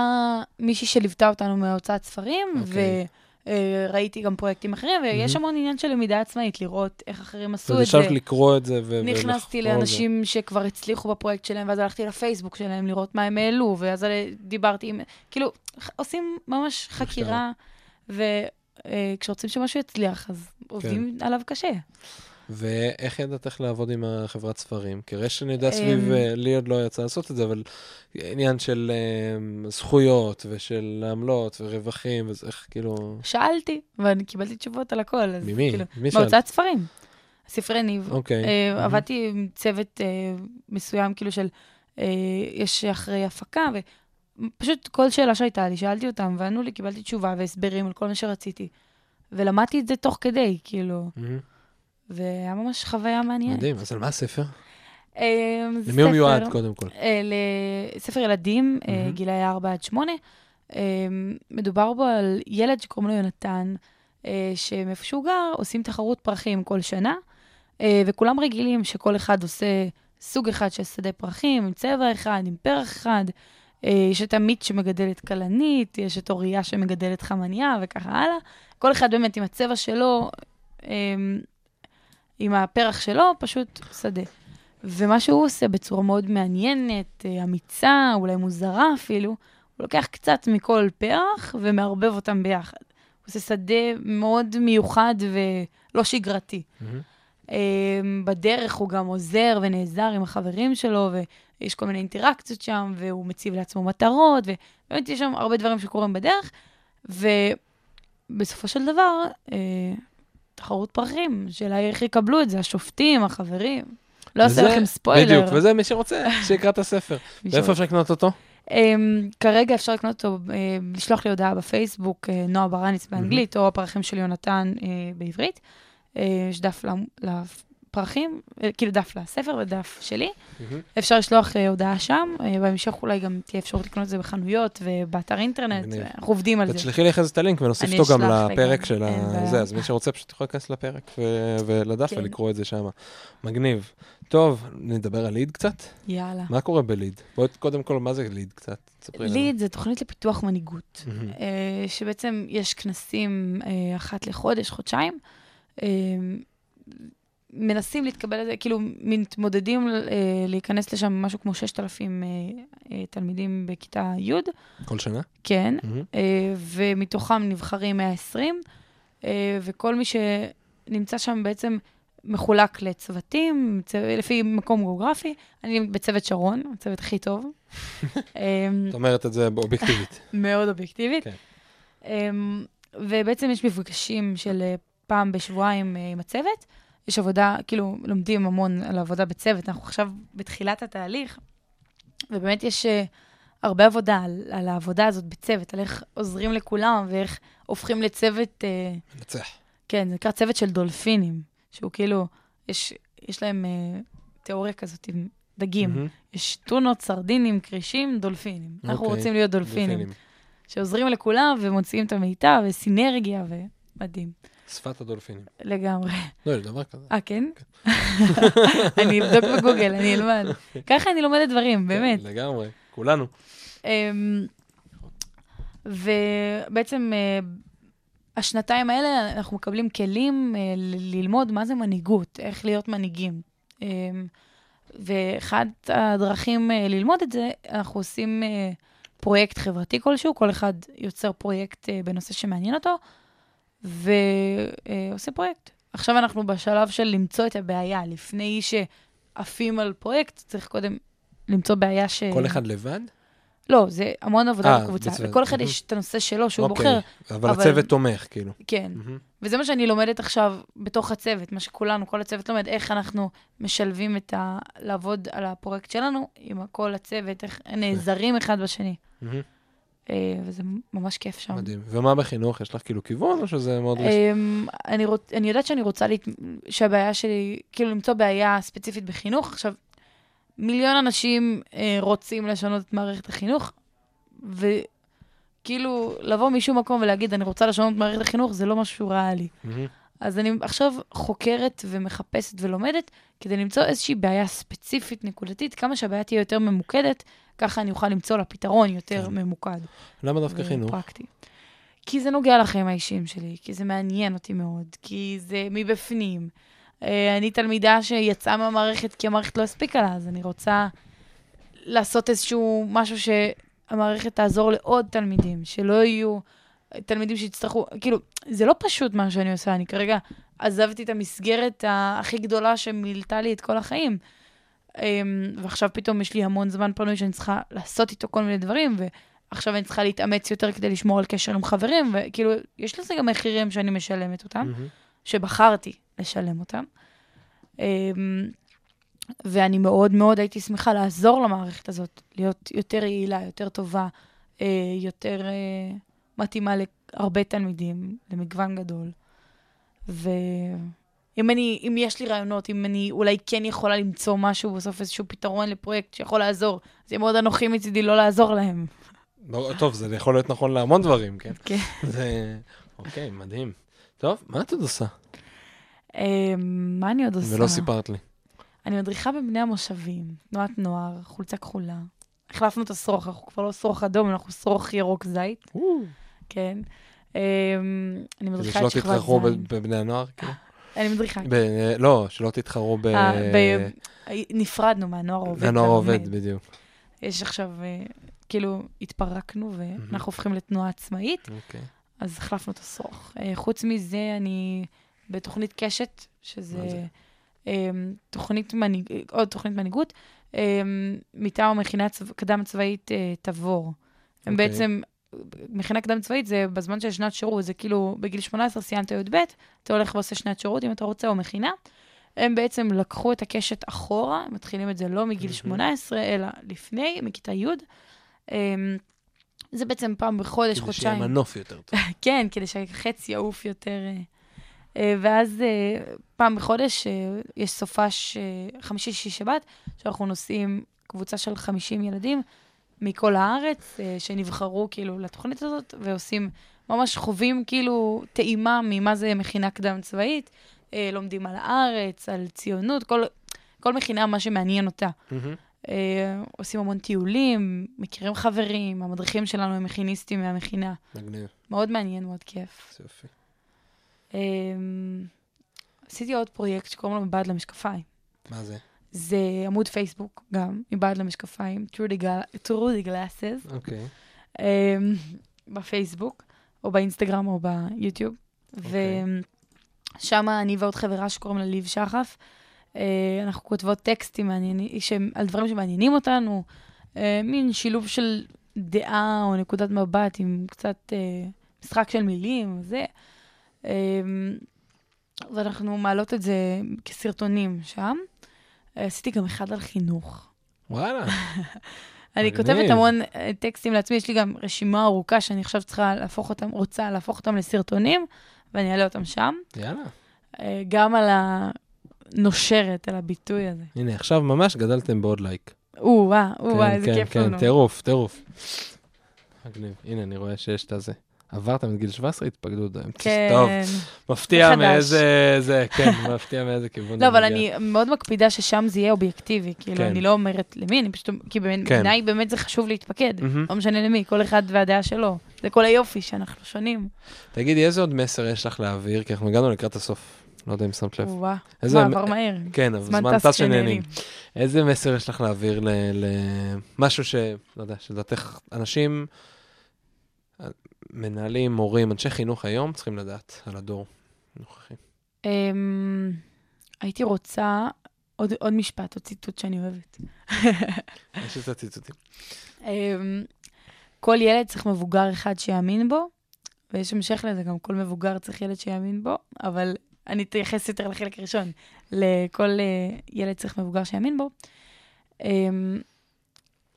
מישהי שליוותה אותנו מהוצאת ספרים, אוקיי. וראיתי גם פרויקטים אחרים, ויש. המון עניין של למידה עצמאית, לראות איך אחרים עשו אז את זה. ישבת לקרוא את זה ו... נכנסתי ולחקור את זה. לאנשים שכבר הצליחו בפרויקט שלהם, ואז הלכתי לפייסבוק שלהם לראות מה הם העלו, ואז דיברתי עם... כאילו, עושים ממש חקירה, וכשרוצים שמשהו יצליח, אז עובדים כן. עליו קשה. ואיך ידעת איך לעבוד עם החברת ספרים? כי רשת אני יודע אמ, סביב, אה, לי עוד לא יצא לעשות את זה, אבל עניין של אה, זכויות ושל עמלות ורווחים, וזה איך כאילו... שאלתי, ואני קיבלתי תשובות על הכל. אז ממי? כאילו, מי שאל? מהוצאת ספרים. ספרי ניב. אוקיי. אה. עבדתי עם צוות מסוים, כאילו של, יש אחרי הפקה, ופשוט כל שאלה שהייתה לי, שאלתי אותם, וענו לי, קיבלתי תשובה והסברים על כל מה שרציתי. ולמדתי את זה תוך כדי, כאילו, מהמם. והיה ממש חוויה מעניינת. מדהים, אז על מה הספר? זה למי הוא מיועד קודם כל? אה, לספר ילדים, אה. גילאי 4 עד 8. אה, מדובר בו על ילד שקוראים לו יונתן, אה, שמאיפה שהוא גר, עושים תחרות פרחים כל שנה, וכולם רגילים שכל אחד עושה סוג אחד של שדה פרחים, עם צבע אחד, עם פרח אחד. יש את עמית שמגדלת כלנית, יש את אוריה שמגדלת חמניה, וככה הלאה. כל אחד באמת עם הצבע שלו, אה, עם הפרח שלו, פשוט שדה. ומה שהוא עושה בצורה מאוד מעניינת, אה, אמיצה, אולי מוזרה אפילו, הוא לוקח קצת מכל פרח ומערבב אותם ביחד. הוא עושה שדה מאוד מיוחד ולא שגרתי. מהמם. אה, בדרך הוא גם עוזר ונעזר עם החברים שלו, ויש כל מיני אינטראקציות שם, והוא מציב לעצמו מטרות, ובאמת יש שם הרבה דברים שקורים בדרך, ובסופו של דבר, אה, תחרות פרחים, שאלה היא איך יקבלו את זה, השופטים, החברים. לא אעשה לכם ספוילר. בדיוק, וזה מי שרוצה, שיקרא את הספר. ואיפה. אפשר לקנות אותו? Um, כרגע אפשר לקנות אותו, uh, לשלוח לי הודעה בפייסבוק, uh, נועה ברניס באנגלית, או הפרחים של יונתן uh, בעברית. יש דף פרחים, אה, כאילו דף לספר ודף שלי. מהמם. אפשר לשלוח אה, הודעה שם, אה, בהמשך אולי גם תהיה אפשרות לקנות את זה בחנויות ובאתר אינטרנט. אנחנו עובדים על זה. ותשלחי לי אחרי זה את הלינק ונוסיף אותו גם לפרק של בעיה. הזה, אז מי שרוצה פשוט יכול להיכנס לפרק ו- ולדף כן. ולקרוא את זה שם. מגניב. טוב, נדבר על ליד קצת? יאללה. מה קורה בליד? בואי קודם כל, מה זה ליד קצת? תספרי לנו. ליד זה תוכנית לפיתוח מנהיגות, שבעצם יש כנסים אחת לחודש, חודשיים. אה, מנסים להתקבל לזה, כאילו מתמודדים אה, להיכנס לשם משהו כמו 6,000 אה, אה, תלמידים בכיתה י', כל שנה? כן, מהמם. אה, ומתוכם נבחרים 120, אה, וכל מי שנמצא שם בעצם מחולק לצוותים, צו- לפי מקום גיאוגרפי. אני בצוות שרון, הצוות הכי טוב. אה, את אומרת את זה אובייקטיבית. מאוד אובייקטיבית. כן. אמ, ובעצם יש מפגשים של אה, פעם בשבועיים אה, עם הצוות. יש עבודה, כאילו, לומדים המון על עבודה בצוות. אנחנו עכשיו בתחילת התהליך, ובאמת יש אה, הרבה עבודה על, על העבודה הזאת בצוות, על איך עוזרים לכולם ואיך הופכים לצוות, אה, נצח. כן, זה נקרא צוות של דולפינים, שהוא כאילו, יש, יש להם אה, תיאוריה כזאת עם דגים. מהמם. יש טונות, סרדינים, כרישים, דולפינים. אנחנו אוקיי, רוצים להיות דולפינים. דולפינים. שעוזרים לכולם ומוציאים את המיטב וסינרגיה ומדהים, שפת הדולפינים. לגמרי. לא, יש דבר כזה. אה, כן? אני אבדוק בגוגל, אני אלמד. ככה אני לומדת דברים, באמת. כן, לגמרי, כולנו. אמ, ובעצם אה, השנתיים האלה אנחנו מקבלים כלים אה, ללמוד מה זה מנהיגות, איך להיות מנהיגים. אמ, ואחת הדרכים אה, ללמוד את זה, אנחנו עושים פרויקט חברתי כלשהו, כל אחד יוצר פרויקט בנושא שמעניין אותו, ועושה פרויקט. עכשיו אנחנו בשלב של למצוא את הבעיה. לפני שעפים על פרויקט, צריך קודם למצוא בעיה ש... כל אחד לבד? לא, זה המון עבודה אה, בקבוצה. בצוות. לכל אחד. יש את הנושא שלו שהוא אוקיי, בוחר. אבל אבל- הצוות תומך, כאילו. כן. מהמם. וזה מה שאני לומדת עכשיו בתוך הצוות, מה שכולנו, כל הצוות לומד, איך אנחנו משלבים את ה... לעבוד על הפרויקט שלנו עם כל הצוות, איך נעזרים אחד בשני. מהמם. אה, וזה ממש כיף שם. מדהים. ומה בחינוך? יש לך כאילו כיוון, או שזה מאוד... אמ, אני, רוצ... אני יודעת שאני רוצה להת... שהבעיה שלי, כאילו למצוא בעיה ספציפית בחינוך. עכשיו, מיליון אנשים אה, רוצים לשנות את מערכת החינוך, וכאילו לבוא משום מקום ולהגיד, אני רוצה לשנות את מערכת החינוך, זה לא משהו ריאלי. מהמם. אז אני עכשיו חוקרת ומחפשת ולומדת כדי למצוא איזושהי בעיה ספציפית, נקודתית, כמה שהבעיה תהיה יותר ממוקדת, ככה אני אוכל למצוא לה פתרון יותר כן. ממוקד. למה דווקא חינוך? ופרקטי. כי זה נוגע לחיים האישיים שלי, כי זה מעניין אותי מאוד, כי זה מבפנים. אה, אני תלמידה שיצאה מהמערכת כי המערכת לא הספיקה לה, אז אני רוצה לעשות איזשהו משהו שהמערכת תעזור לעוד תלמידים, שלא יהיו תלמידים שיצטרכו, כאילו, זה לא פשוט מה שאני עושה, אני כרגע עזבתי את המסגרת הכי גדולה שמילתה לי את כל החיים. אמ, ועכשיו פתאום יש לי המון זמן פנוי שאני צריכה לעשות איתו כל מיני דברים, ועכשיו אני צריכה להתאמץ יותר כדי לשמור על קשר עם חברים, וכאילו, יש לזה גם מחירים שאני משלמת אותם, מהמם. שבחרתי לשלם אותם. אמ, ואני מאוד מאוד הייתי שמחה לעזור למערכת הזאת, להיות יותר יעילה, יותר טובה, אה, יותר אה, מתאימה להרבה תלמידים, למגוון גדול. ואם אני, אם יש לי רעיונות, אם אני אולי כן יכולה למצוא משהו, בסוף איזשהו פתרון לפרויקט שיכול לעזור, זה מאוד אנוכי מצידי לא לעזור להם. לא, טוב, זה יכול להיות נכון להמון דברים, כן? כן. זה... אוקיי, מדהים. טוב, מה את עוד עושה? אה, מה אני עוד עושה? ולא סיפרת לי. אני מדריכה בבני המושבים, תנועת נוער, חולצה כחולה. החלפנו את השרוך, אנחנו כבר לא שרוך אדום, אנחנו שרוך ירוק זית, כן. אמ, אני כדי מדריכה שלא את שכבת תתחרו ב- זין. בבני הנוער, כאילו? אני מדריכה. ב- לא, שלא תתחרו ב... אה, ב- נפרדנו מהנוער העובד. הנוער והלומד. עובד, בדיוק. יש עכשיו, אה, כאילו, התפרקנו ואנחנו הופכים לתנועה עצמאית, אוקיי. אז החלפנו את השרוך. אה, חוץ מזה, אני בתוכנית קשת, שזה תוכנית מנהיג, עוד תוכנית מנהיגות, מטעם המכינה קדם צבאית תבור. הם אוקיי. בעצם, מכינה קדם צבאית זה בזמן של שנת שירות, זה כאילו בגיל 18 סיימת י"ב, אתה הולך ועושה שנת שירות אם אתה רוצה, או מכינה. הם בעצם לקחו את הקשת אחורה, מתחילים את זה לא מגיל מהמם. 18, אלא לפני, מכיתה י'. אמ, זה בעצם פעם בחודש, כדי שיהיה חודשיים. מנוף יותר טוב. כן, כדי שהחץ יעוף יותר, אה, ואז אה, פעם בחודש אה, יש סופש חמישי, שישי, שבת, שאנחנו נוסעים קבוצה של 50 ילדים מכל הארץ, אה, שנבחרו כאילו לתוכנית הזאת, ועושים, ממש חווים כאילו טעימה ממה זה מכינה קדם צבאית, אה, לומדים על הארץ, על ציונות, כל, כל מכינה, מה שמעניין אותה. אה, עושים המון טיולים, מכירים חברים, המדריכים שלנו הם מכיניסטים מהמכינה. מגניב, מאוד מעניין, מאוד כיף. זה יופי. אה, עשיתי עוד פרויקט שקוראים לו מבעד למשקפיים. מה זה? זה עמוד פייסבוק גם, מבעד למשקפיים, True the Glasses, אוקיי. אה, בפייסבוק, או באינסטגרם או ביוטיוב. אוקיי. ושם אני ועוד חברה שקוראים לה ליב שחף, אה, אנחנו כותבות טקסטים מעניינים, על דברים שמעניינים אותנו, אה, מין שילוב של דעה או נקודת מבט עם קצת אה, משחק של מילים וזה. אה, ואנחנו מעלות את זה כסרטונים שם. עשיתי גם אחד על חינוך. וואלה, אני. כותבת המון אה, טקסטים לעצמי, יש לי גם רשימה ארוכה שאני עכשיו צריכה להפוך אותם, רוצה להפוך אותם לסרטונים, ואני אעלה אותם שם. יאללה. אה, גם על הנושרת, על הביטוי הזה. הנה, עכשיו ממש גדלתם בעוד לייק. או-אה, או-אה, כן, איזה כן, כיף כן, לנו. טירוף, טירוף. מגניב. הנה, אני רואה שיש את הזה. עברתם את גיל 17, התפקדות. כן. טוב, מפתיע. מאיזה... זה, כן, מפתיע מאיזה כיוון. לא, אבל. אני מאוד מקפידה ששם זה יהיה אובייקטיבי. כאילו, כן. אני לא אומרת למי, אני פשוט... כי כן. בעיניי באמת זה חשוב להתפקד. לא משנה למי, כל אחד והדעה שלו. זה כל היופי שאנחנו שונים. תגידי, איזה עוד מסר יש לך להעביר? כי אנחנו הגענו לקראת הסוף. לא יודע אם שמת לב. וואו, איזה- עבר מהר. כן, אבל זמן טס שנהנים. איזה מסר יש לך להעביר למשהו ש... לא יודע, שלדעתך אנשים, מנהלים, מורים, אנשי חינוך היום צריכים לדעת על הדור הנוכחי. אמ, הייתי רוצה עוד עוד משפט, עוד ציטוט שאני אוהבת. יש את הציטוטים. אמ, כל ילד צריך מבוגר אחד שיאמין בו, ויש המשך לזה, גם כל מבוגר צריך ילד שיאמין בו, אבל אני אתייחס יותר לחלק הראשון. לכל אה, ילד צריך מבוגר שיאמין בו. אמ,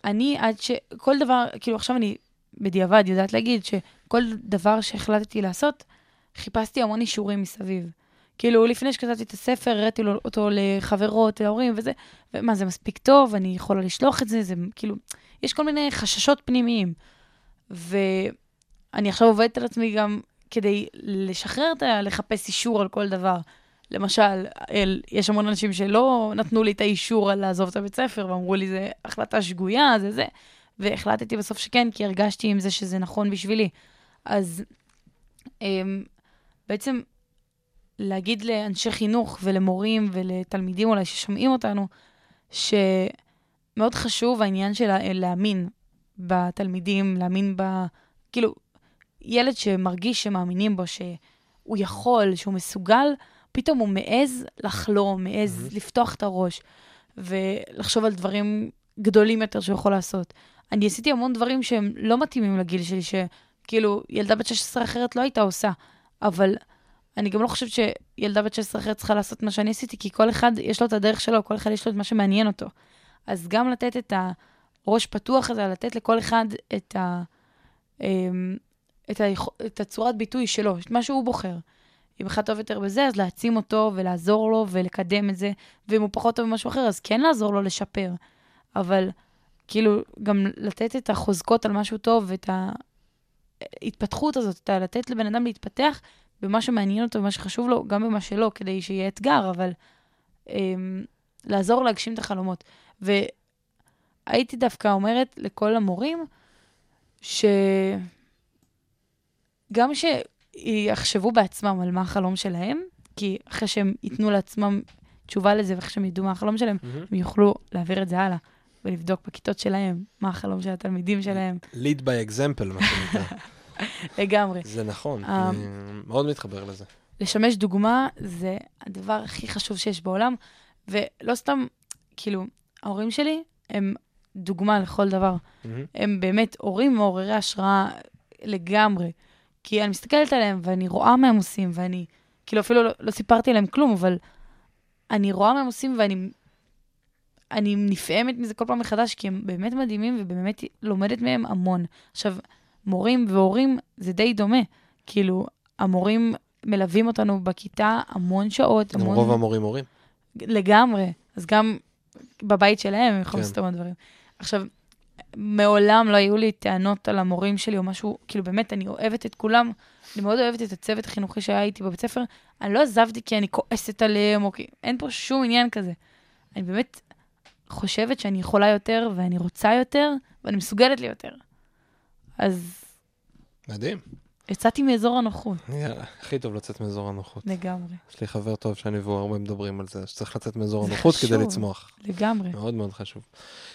אני עד ש... כל דבר, כאילו עכשיו אני בדיעבד יודעת להגיד שכל דבר שהחלטתי לעשות, חיפשתי המון אישורים מסביב. כאילו, לפני שכתבתי את הספר, הראיתי לו אותו לחברות, להורים וזה, ומה, זה מספיק טוב, אני יכולה לשלוח את זה, זה כאילו, יש כל מיני חששות פנימיים. ואני עכשיו עובדת על עצמי גם כדי לשחרר את ה... לחפש אישור על כל דבר. למשל, אל, יש המון אנשים שלא נתנו לי את האישור על לעזוב את הבית ספר, ואמרו לי, זה החלטה שגויה, זה זה. והחלטתי בסוף שכן, כי הרגשתי עם זה שזה נכון בשבילי. אז אמ, בעצם להגיד לאנשי חינוך ולמורים ולתלמידים אולי ששומעים אותנו, שמאוד חשוב העניין של לה- להאמין בתלמידים, להאמין ב... כאילו, ילד שמרגיש שמאמינים בו, שהוא יכול, שהוא מסוגל, פתאום הוא מעז לחלום, מעז Mhm. לפתוח את הראש ולחשוב על דברים גדולים יותר שהוא יכול לעשות. אני עשיתי המון דברים שהם לא מתאימים לגיל שלי, שכאילו ילדה בת 16 אחרת לא הייתה עושה, אבל אני גם לא חושבת שילדה בת 16 אחרת צריכה לעשות מה שאני עשיתי, כי כל אחד יש לו את הדרך שלו, כל אחד יש לו את מה שמעניין אותו. אז גם לתת את הראש פתוח הזה, לתת לכל אחד את, ה, אמ, את, ה, את הצורת ביטוי שלו, את מה שהוא בוחר. אם אחד טוב יותר בזה, אז להעצים אותו ולעזור לו ולקדם את זה, ואם הוא פחות טוב במשהו אחר, אז כן לעזור לו לשפר. אבל כאילו, גם לתת את החוזקות על משהו טוב, את ההתפתחות הזאת, את ה- לתת לבן אדם להתפתח במה שמעניין אותו, במה שחשוב לו, גם במה שלא, כדי שיהיה אתגר, אבל אמ, לעזור להגשים את החלומות. והייתי דווקא אומרת לכל המורים, שגם שיחשבו בעצמם על מה החלום שלהם, כי אחרי שהם ייתנו לעצמם תשובה לזה, ואחרי שהם ידעו מה החלום שלהם, מהמם. הם יוכלו להעביר את זה הלאה, ולבדוק בכיתות שלהם מה החלום של התלמידים שלהם, lead by example, מה שנקרא. לגמרי. זה נכון, אה, אני מאוד מתחבר לזה. לשמש דוגמה זה הדבר הכי חשוב שיש בעולם, ולא סתם, כאילו, ההורים שלי הם דוגמה לכל דבר. הם באמת הורים מעוררי השראה לגמרי. כי אני מסתכלת עליהם ואני רואה מה הם עושים, ואני, כאילו אפילו לא, לא סיפרתי להם כלום, אבל אני רואה מה הם עושים ואני אני נפעמת מזה כל פעם מחדש, כי הם באמת מדהימים ובאמת לומדת מהם המון. עכשיו, מורים והורים זה די דומה. כאילו, המורים מלווים אותנו בכיתה המון שעות, המון... רוב המורים מורים. לגמרי. אז גם בבית שלהם הם יכולים כן. לעשות המון דברים. עכשיו, מעולם לא היו לי טענות על המורים שלי או משהו, כאילו באמת, אני אוהבת את כולם, אני מאוד אוהבת את הצוות החינוכי שהיה איתי בבית ספר. אני לא עזבתי כי אני כועסת עליהם, או כי... אין פה שום עניין כזה. אני באמת חושבת שאני יכולה יותר, ואני רוצה יותר, ואני מסוגלת לי יותר. אז מדהים. יצאתי מאזור הנוחות, יאללה, הכי טוב לצאת מאזור הנוחות. לגמרי. יש לי חבר טוב שאני והוא הרבה מדברים על זה, שצריך לצאת מאזור הנוחות כדי. לצמוח. לגמרי. מאוד מאוד חשוב.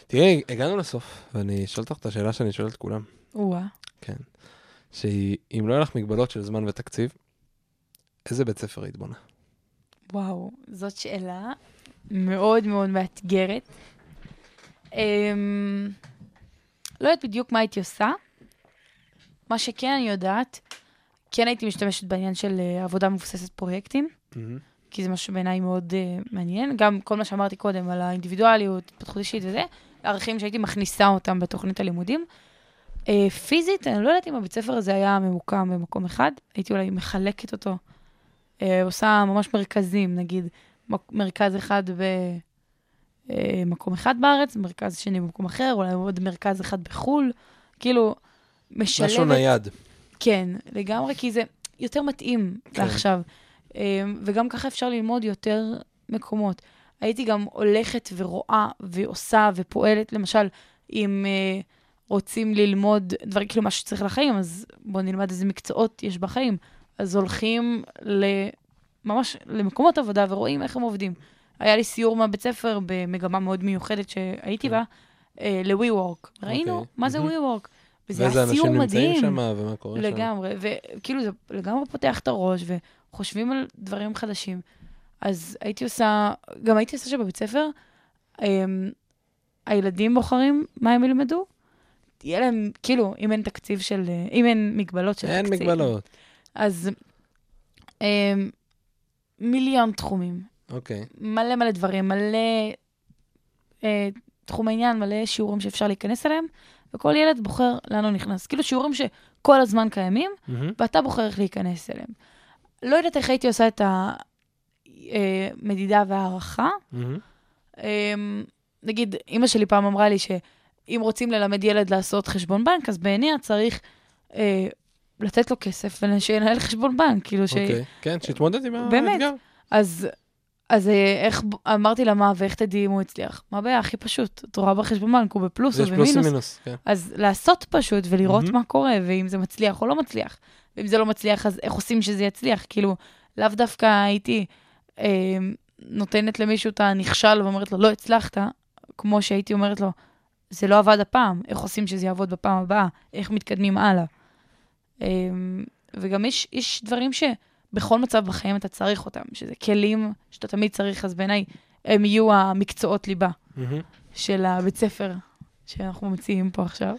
תראי, הגענו לסוף, ואני אשאל אותך את השאלה שאני שואל את כולם. או-אה. כן. שהיא, אם לא יהיה לך מגבלות של זמן ותקציב, איזה בית ספר היית בונה? וואו, זאת שאלה מאוד מאוד מאתגרת. אמ, לא יודעת בדיוק מה הייתי עושה. מה שכן אני יודעת, כן הייתי משתמשת בעניין של אה, עבודה מבוססת פרויקטים, כי זה משהו שבעיניי מאוד uh, מעניין. גם כל מה שאמרתי קודם על האינדיבידואליות, התפתחות אישית וזה, ערכים שהייתי מכניסה אותם בתוכנית הלימודים. Uh, פיזית, אני לא יודעת אם הבית ספר הזה היה ממוקם במקום אחד, הייתי אולי מחלקת אותו, uh, עושה ממש מרכזים, נגיד, מרכז אחד במקום אחד בארץ, מרכז שני במקום אחר, אולי עוד מרכז אחד בחו"ל, כאילו, משלבת... משהו נייד. כן, לגמרי, כי זה יותר מתאים כן. לעכשיו. אמ, וגם ככה אפשר ללמוד יותר מקומות. הייתי גם הולכת ורואה ועושה ופועלת, למשל, אם אה, רוצים ללמוד דברים, כאילו מה שצריך לחיים, אז בואו נלמד איזה מקצועות יש בחיים. אז הולכים ל... ממש למקומות עבודה ורואים איך הם עובדים. היה לי סיור מהבית ספר במגמה מאוד מיוחדת שהייתי כן. בה, אה, ל-WeWork. ראינו אוקיי. מה זה. WeWork. וזה ואיזה היה סיור אנשים נמצאים מדהים. שם ומה קורה שם. לגמרי, וכאילו זה לגמרי פותח את הראש, וחושבים על דברים חדשים. אז הייתי עושה, גם הייתי עושה שבבית ספר, הם, הילדים בוחרים מה הם ילמדו, יהיה להם, כאילו, אם אין תקציב של, אה, אם אין מגבלות של אין תקציב. מגבלות. אז הם, מיליון תחומים, אוקיי. מלא מלא דברים, מלא אה, תחום העניין, מלא שיעורים שאפשר להיכנס אליהם, וכל ילד בוחר לאן הוא נכנס. כאילו שיעורים שכל הזמן קיימים, מהמם. ואתה בוחר איך להיכנס אליהם. לא יודעת איך הייתי עושה את המדידה והערכה. מהמם. אמ, נגיד, אימא שלי פעם אמרה לי שאם רוצים ללמד ילד לעשות חשבון בנק, אז בעיניה צריך אה, לתת לו כסף ושינהל חשבון בנק. כאילו ש... אוקיי. כן, שיתמודד עם באמת. האתגר. אז, אז אה, איך, אמרתי לה, מה, ואיך תדעי אם הוא הצליח? מה הבעיה? הכי פשוט. את רואה בחשבון בנק, הוא בפלוס או יש פלוס במינוס. ומינוס, כן. אז לעשות פשוט ולראות מהמם. מה קורה, ואם זה מצליח או לא מצליח. ואם זה לא מצליח, אז איך עושים שזה יצליח? כאילו, לאו דווקא הייתי אה, נותנת למישהו את הנכשל ואומרת לו, לא הצלחת, כמו שהייתי אומרת לו, זה לא עבד הפעם, איך עושים שזה יעבוד בפעם הבאה, איך מתקדמים הלאה. אה, וגם יש, יש דברים שבכל מצב בחיים אתה צריך אותם, שזה כלים שאתה תמיד צריך, אז בעיניי הם יהיו המקצועות ליבה מהמם. של הבית ספר שאנחנו מציעים פה עכשיו.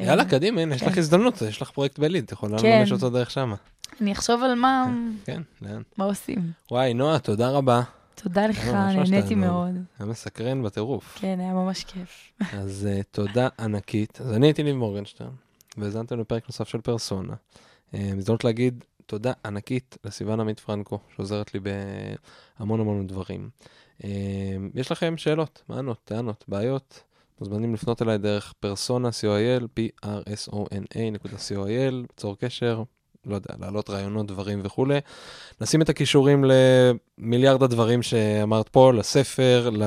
יאללה, אה, קדימה, הנה, יש כן. לך הזדמנות, יש לך פרויקט בליד, את יכולה כן. לממש אותו דרך שמה. אני אחשוב על מה, כן, לאן? מה עושים. וואי, נועה, תודה רבה. תודה לך, ממש נהניתי. מאוד. היה מסקרן בטירוף. כן, היה ממש כיף. אז uh, תודה ענקית. אז אני הייתי ניב מורגנשטרן, והאזנתם לפרק נוסף של פרסונה. Uh, הזדמנות להגיד תודה ענקית לסיוון עמית פרנקו, שעוזרת לי בהמון המון דברים. Uh, יש לכם שאלות, מענות, טענות, בעיות? מוזמנים לפנות אליי דרך פרסונה co.il, p-r-s-o-n-a.co.il, ליצור קשר, לא יודע, להעלות רעיונות, דברים וכולי. נשים את הכישורים למיליארד הדברים שאמרת פה, לספר, ל...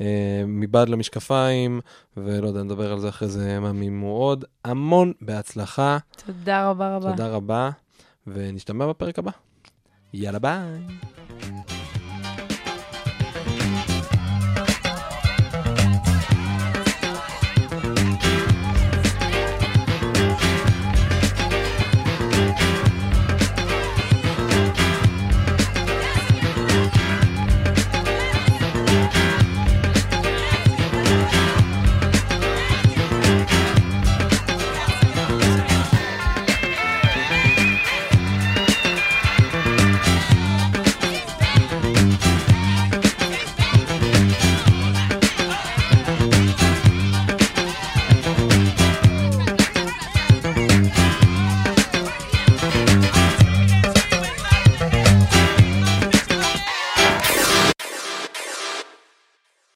אה, מבעד למשקפיים, ולא יודע, נדבר על זה אחרי זה מה עוד. המון בהצלחה, תודה רבה רבה. תודה רבה, ונשתמע בפרק הבא. יאללה ביי.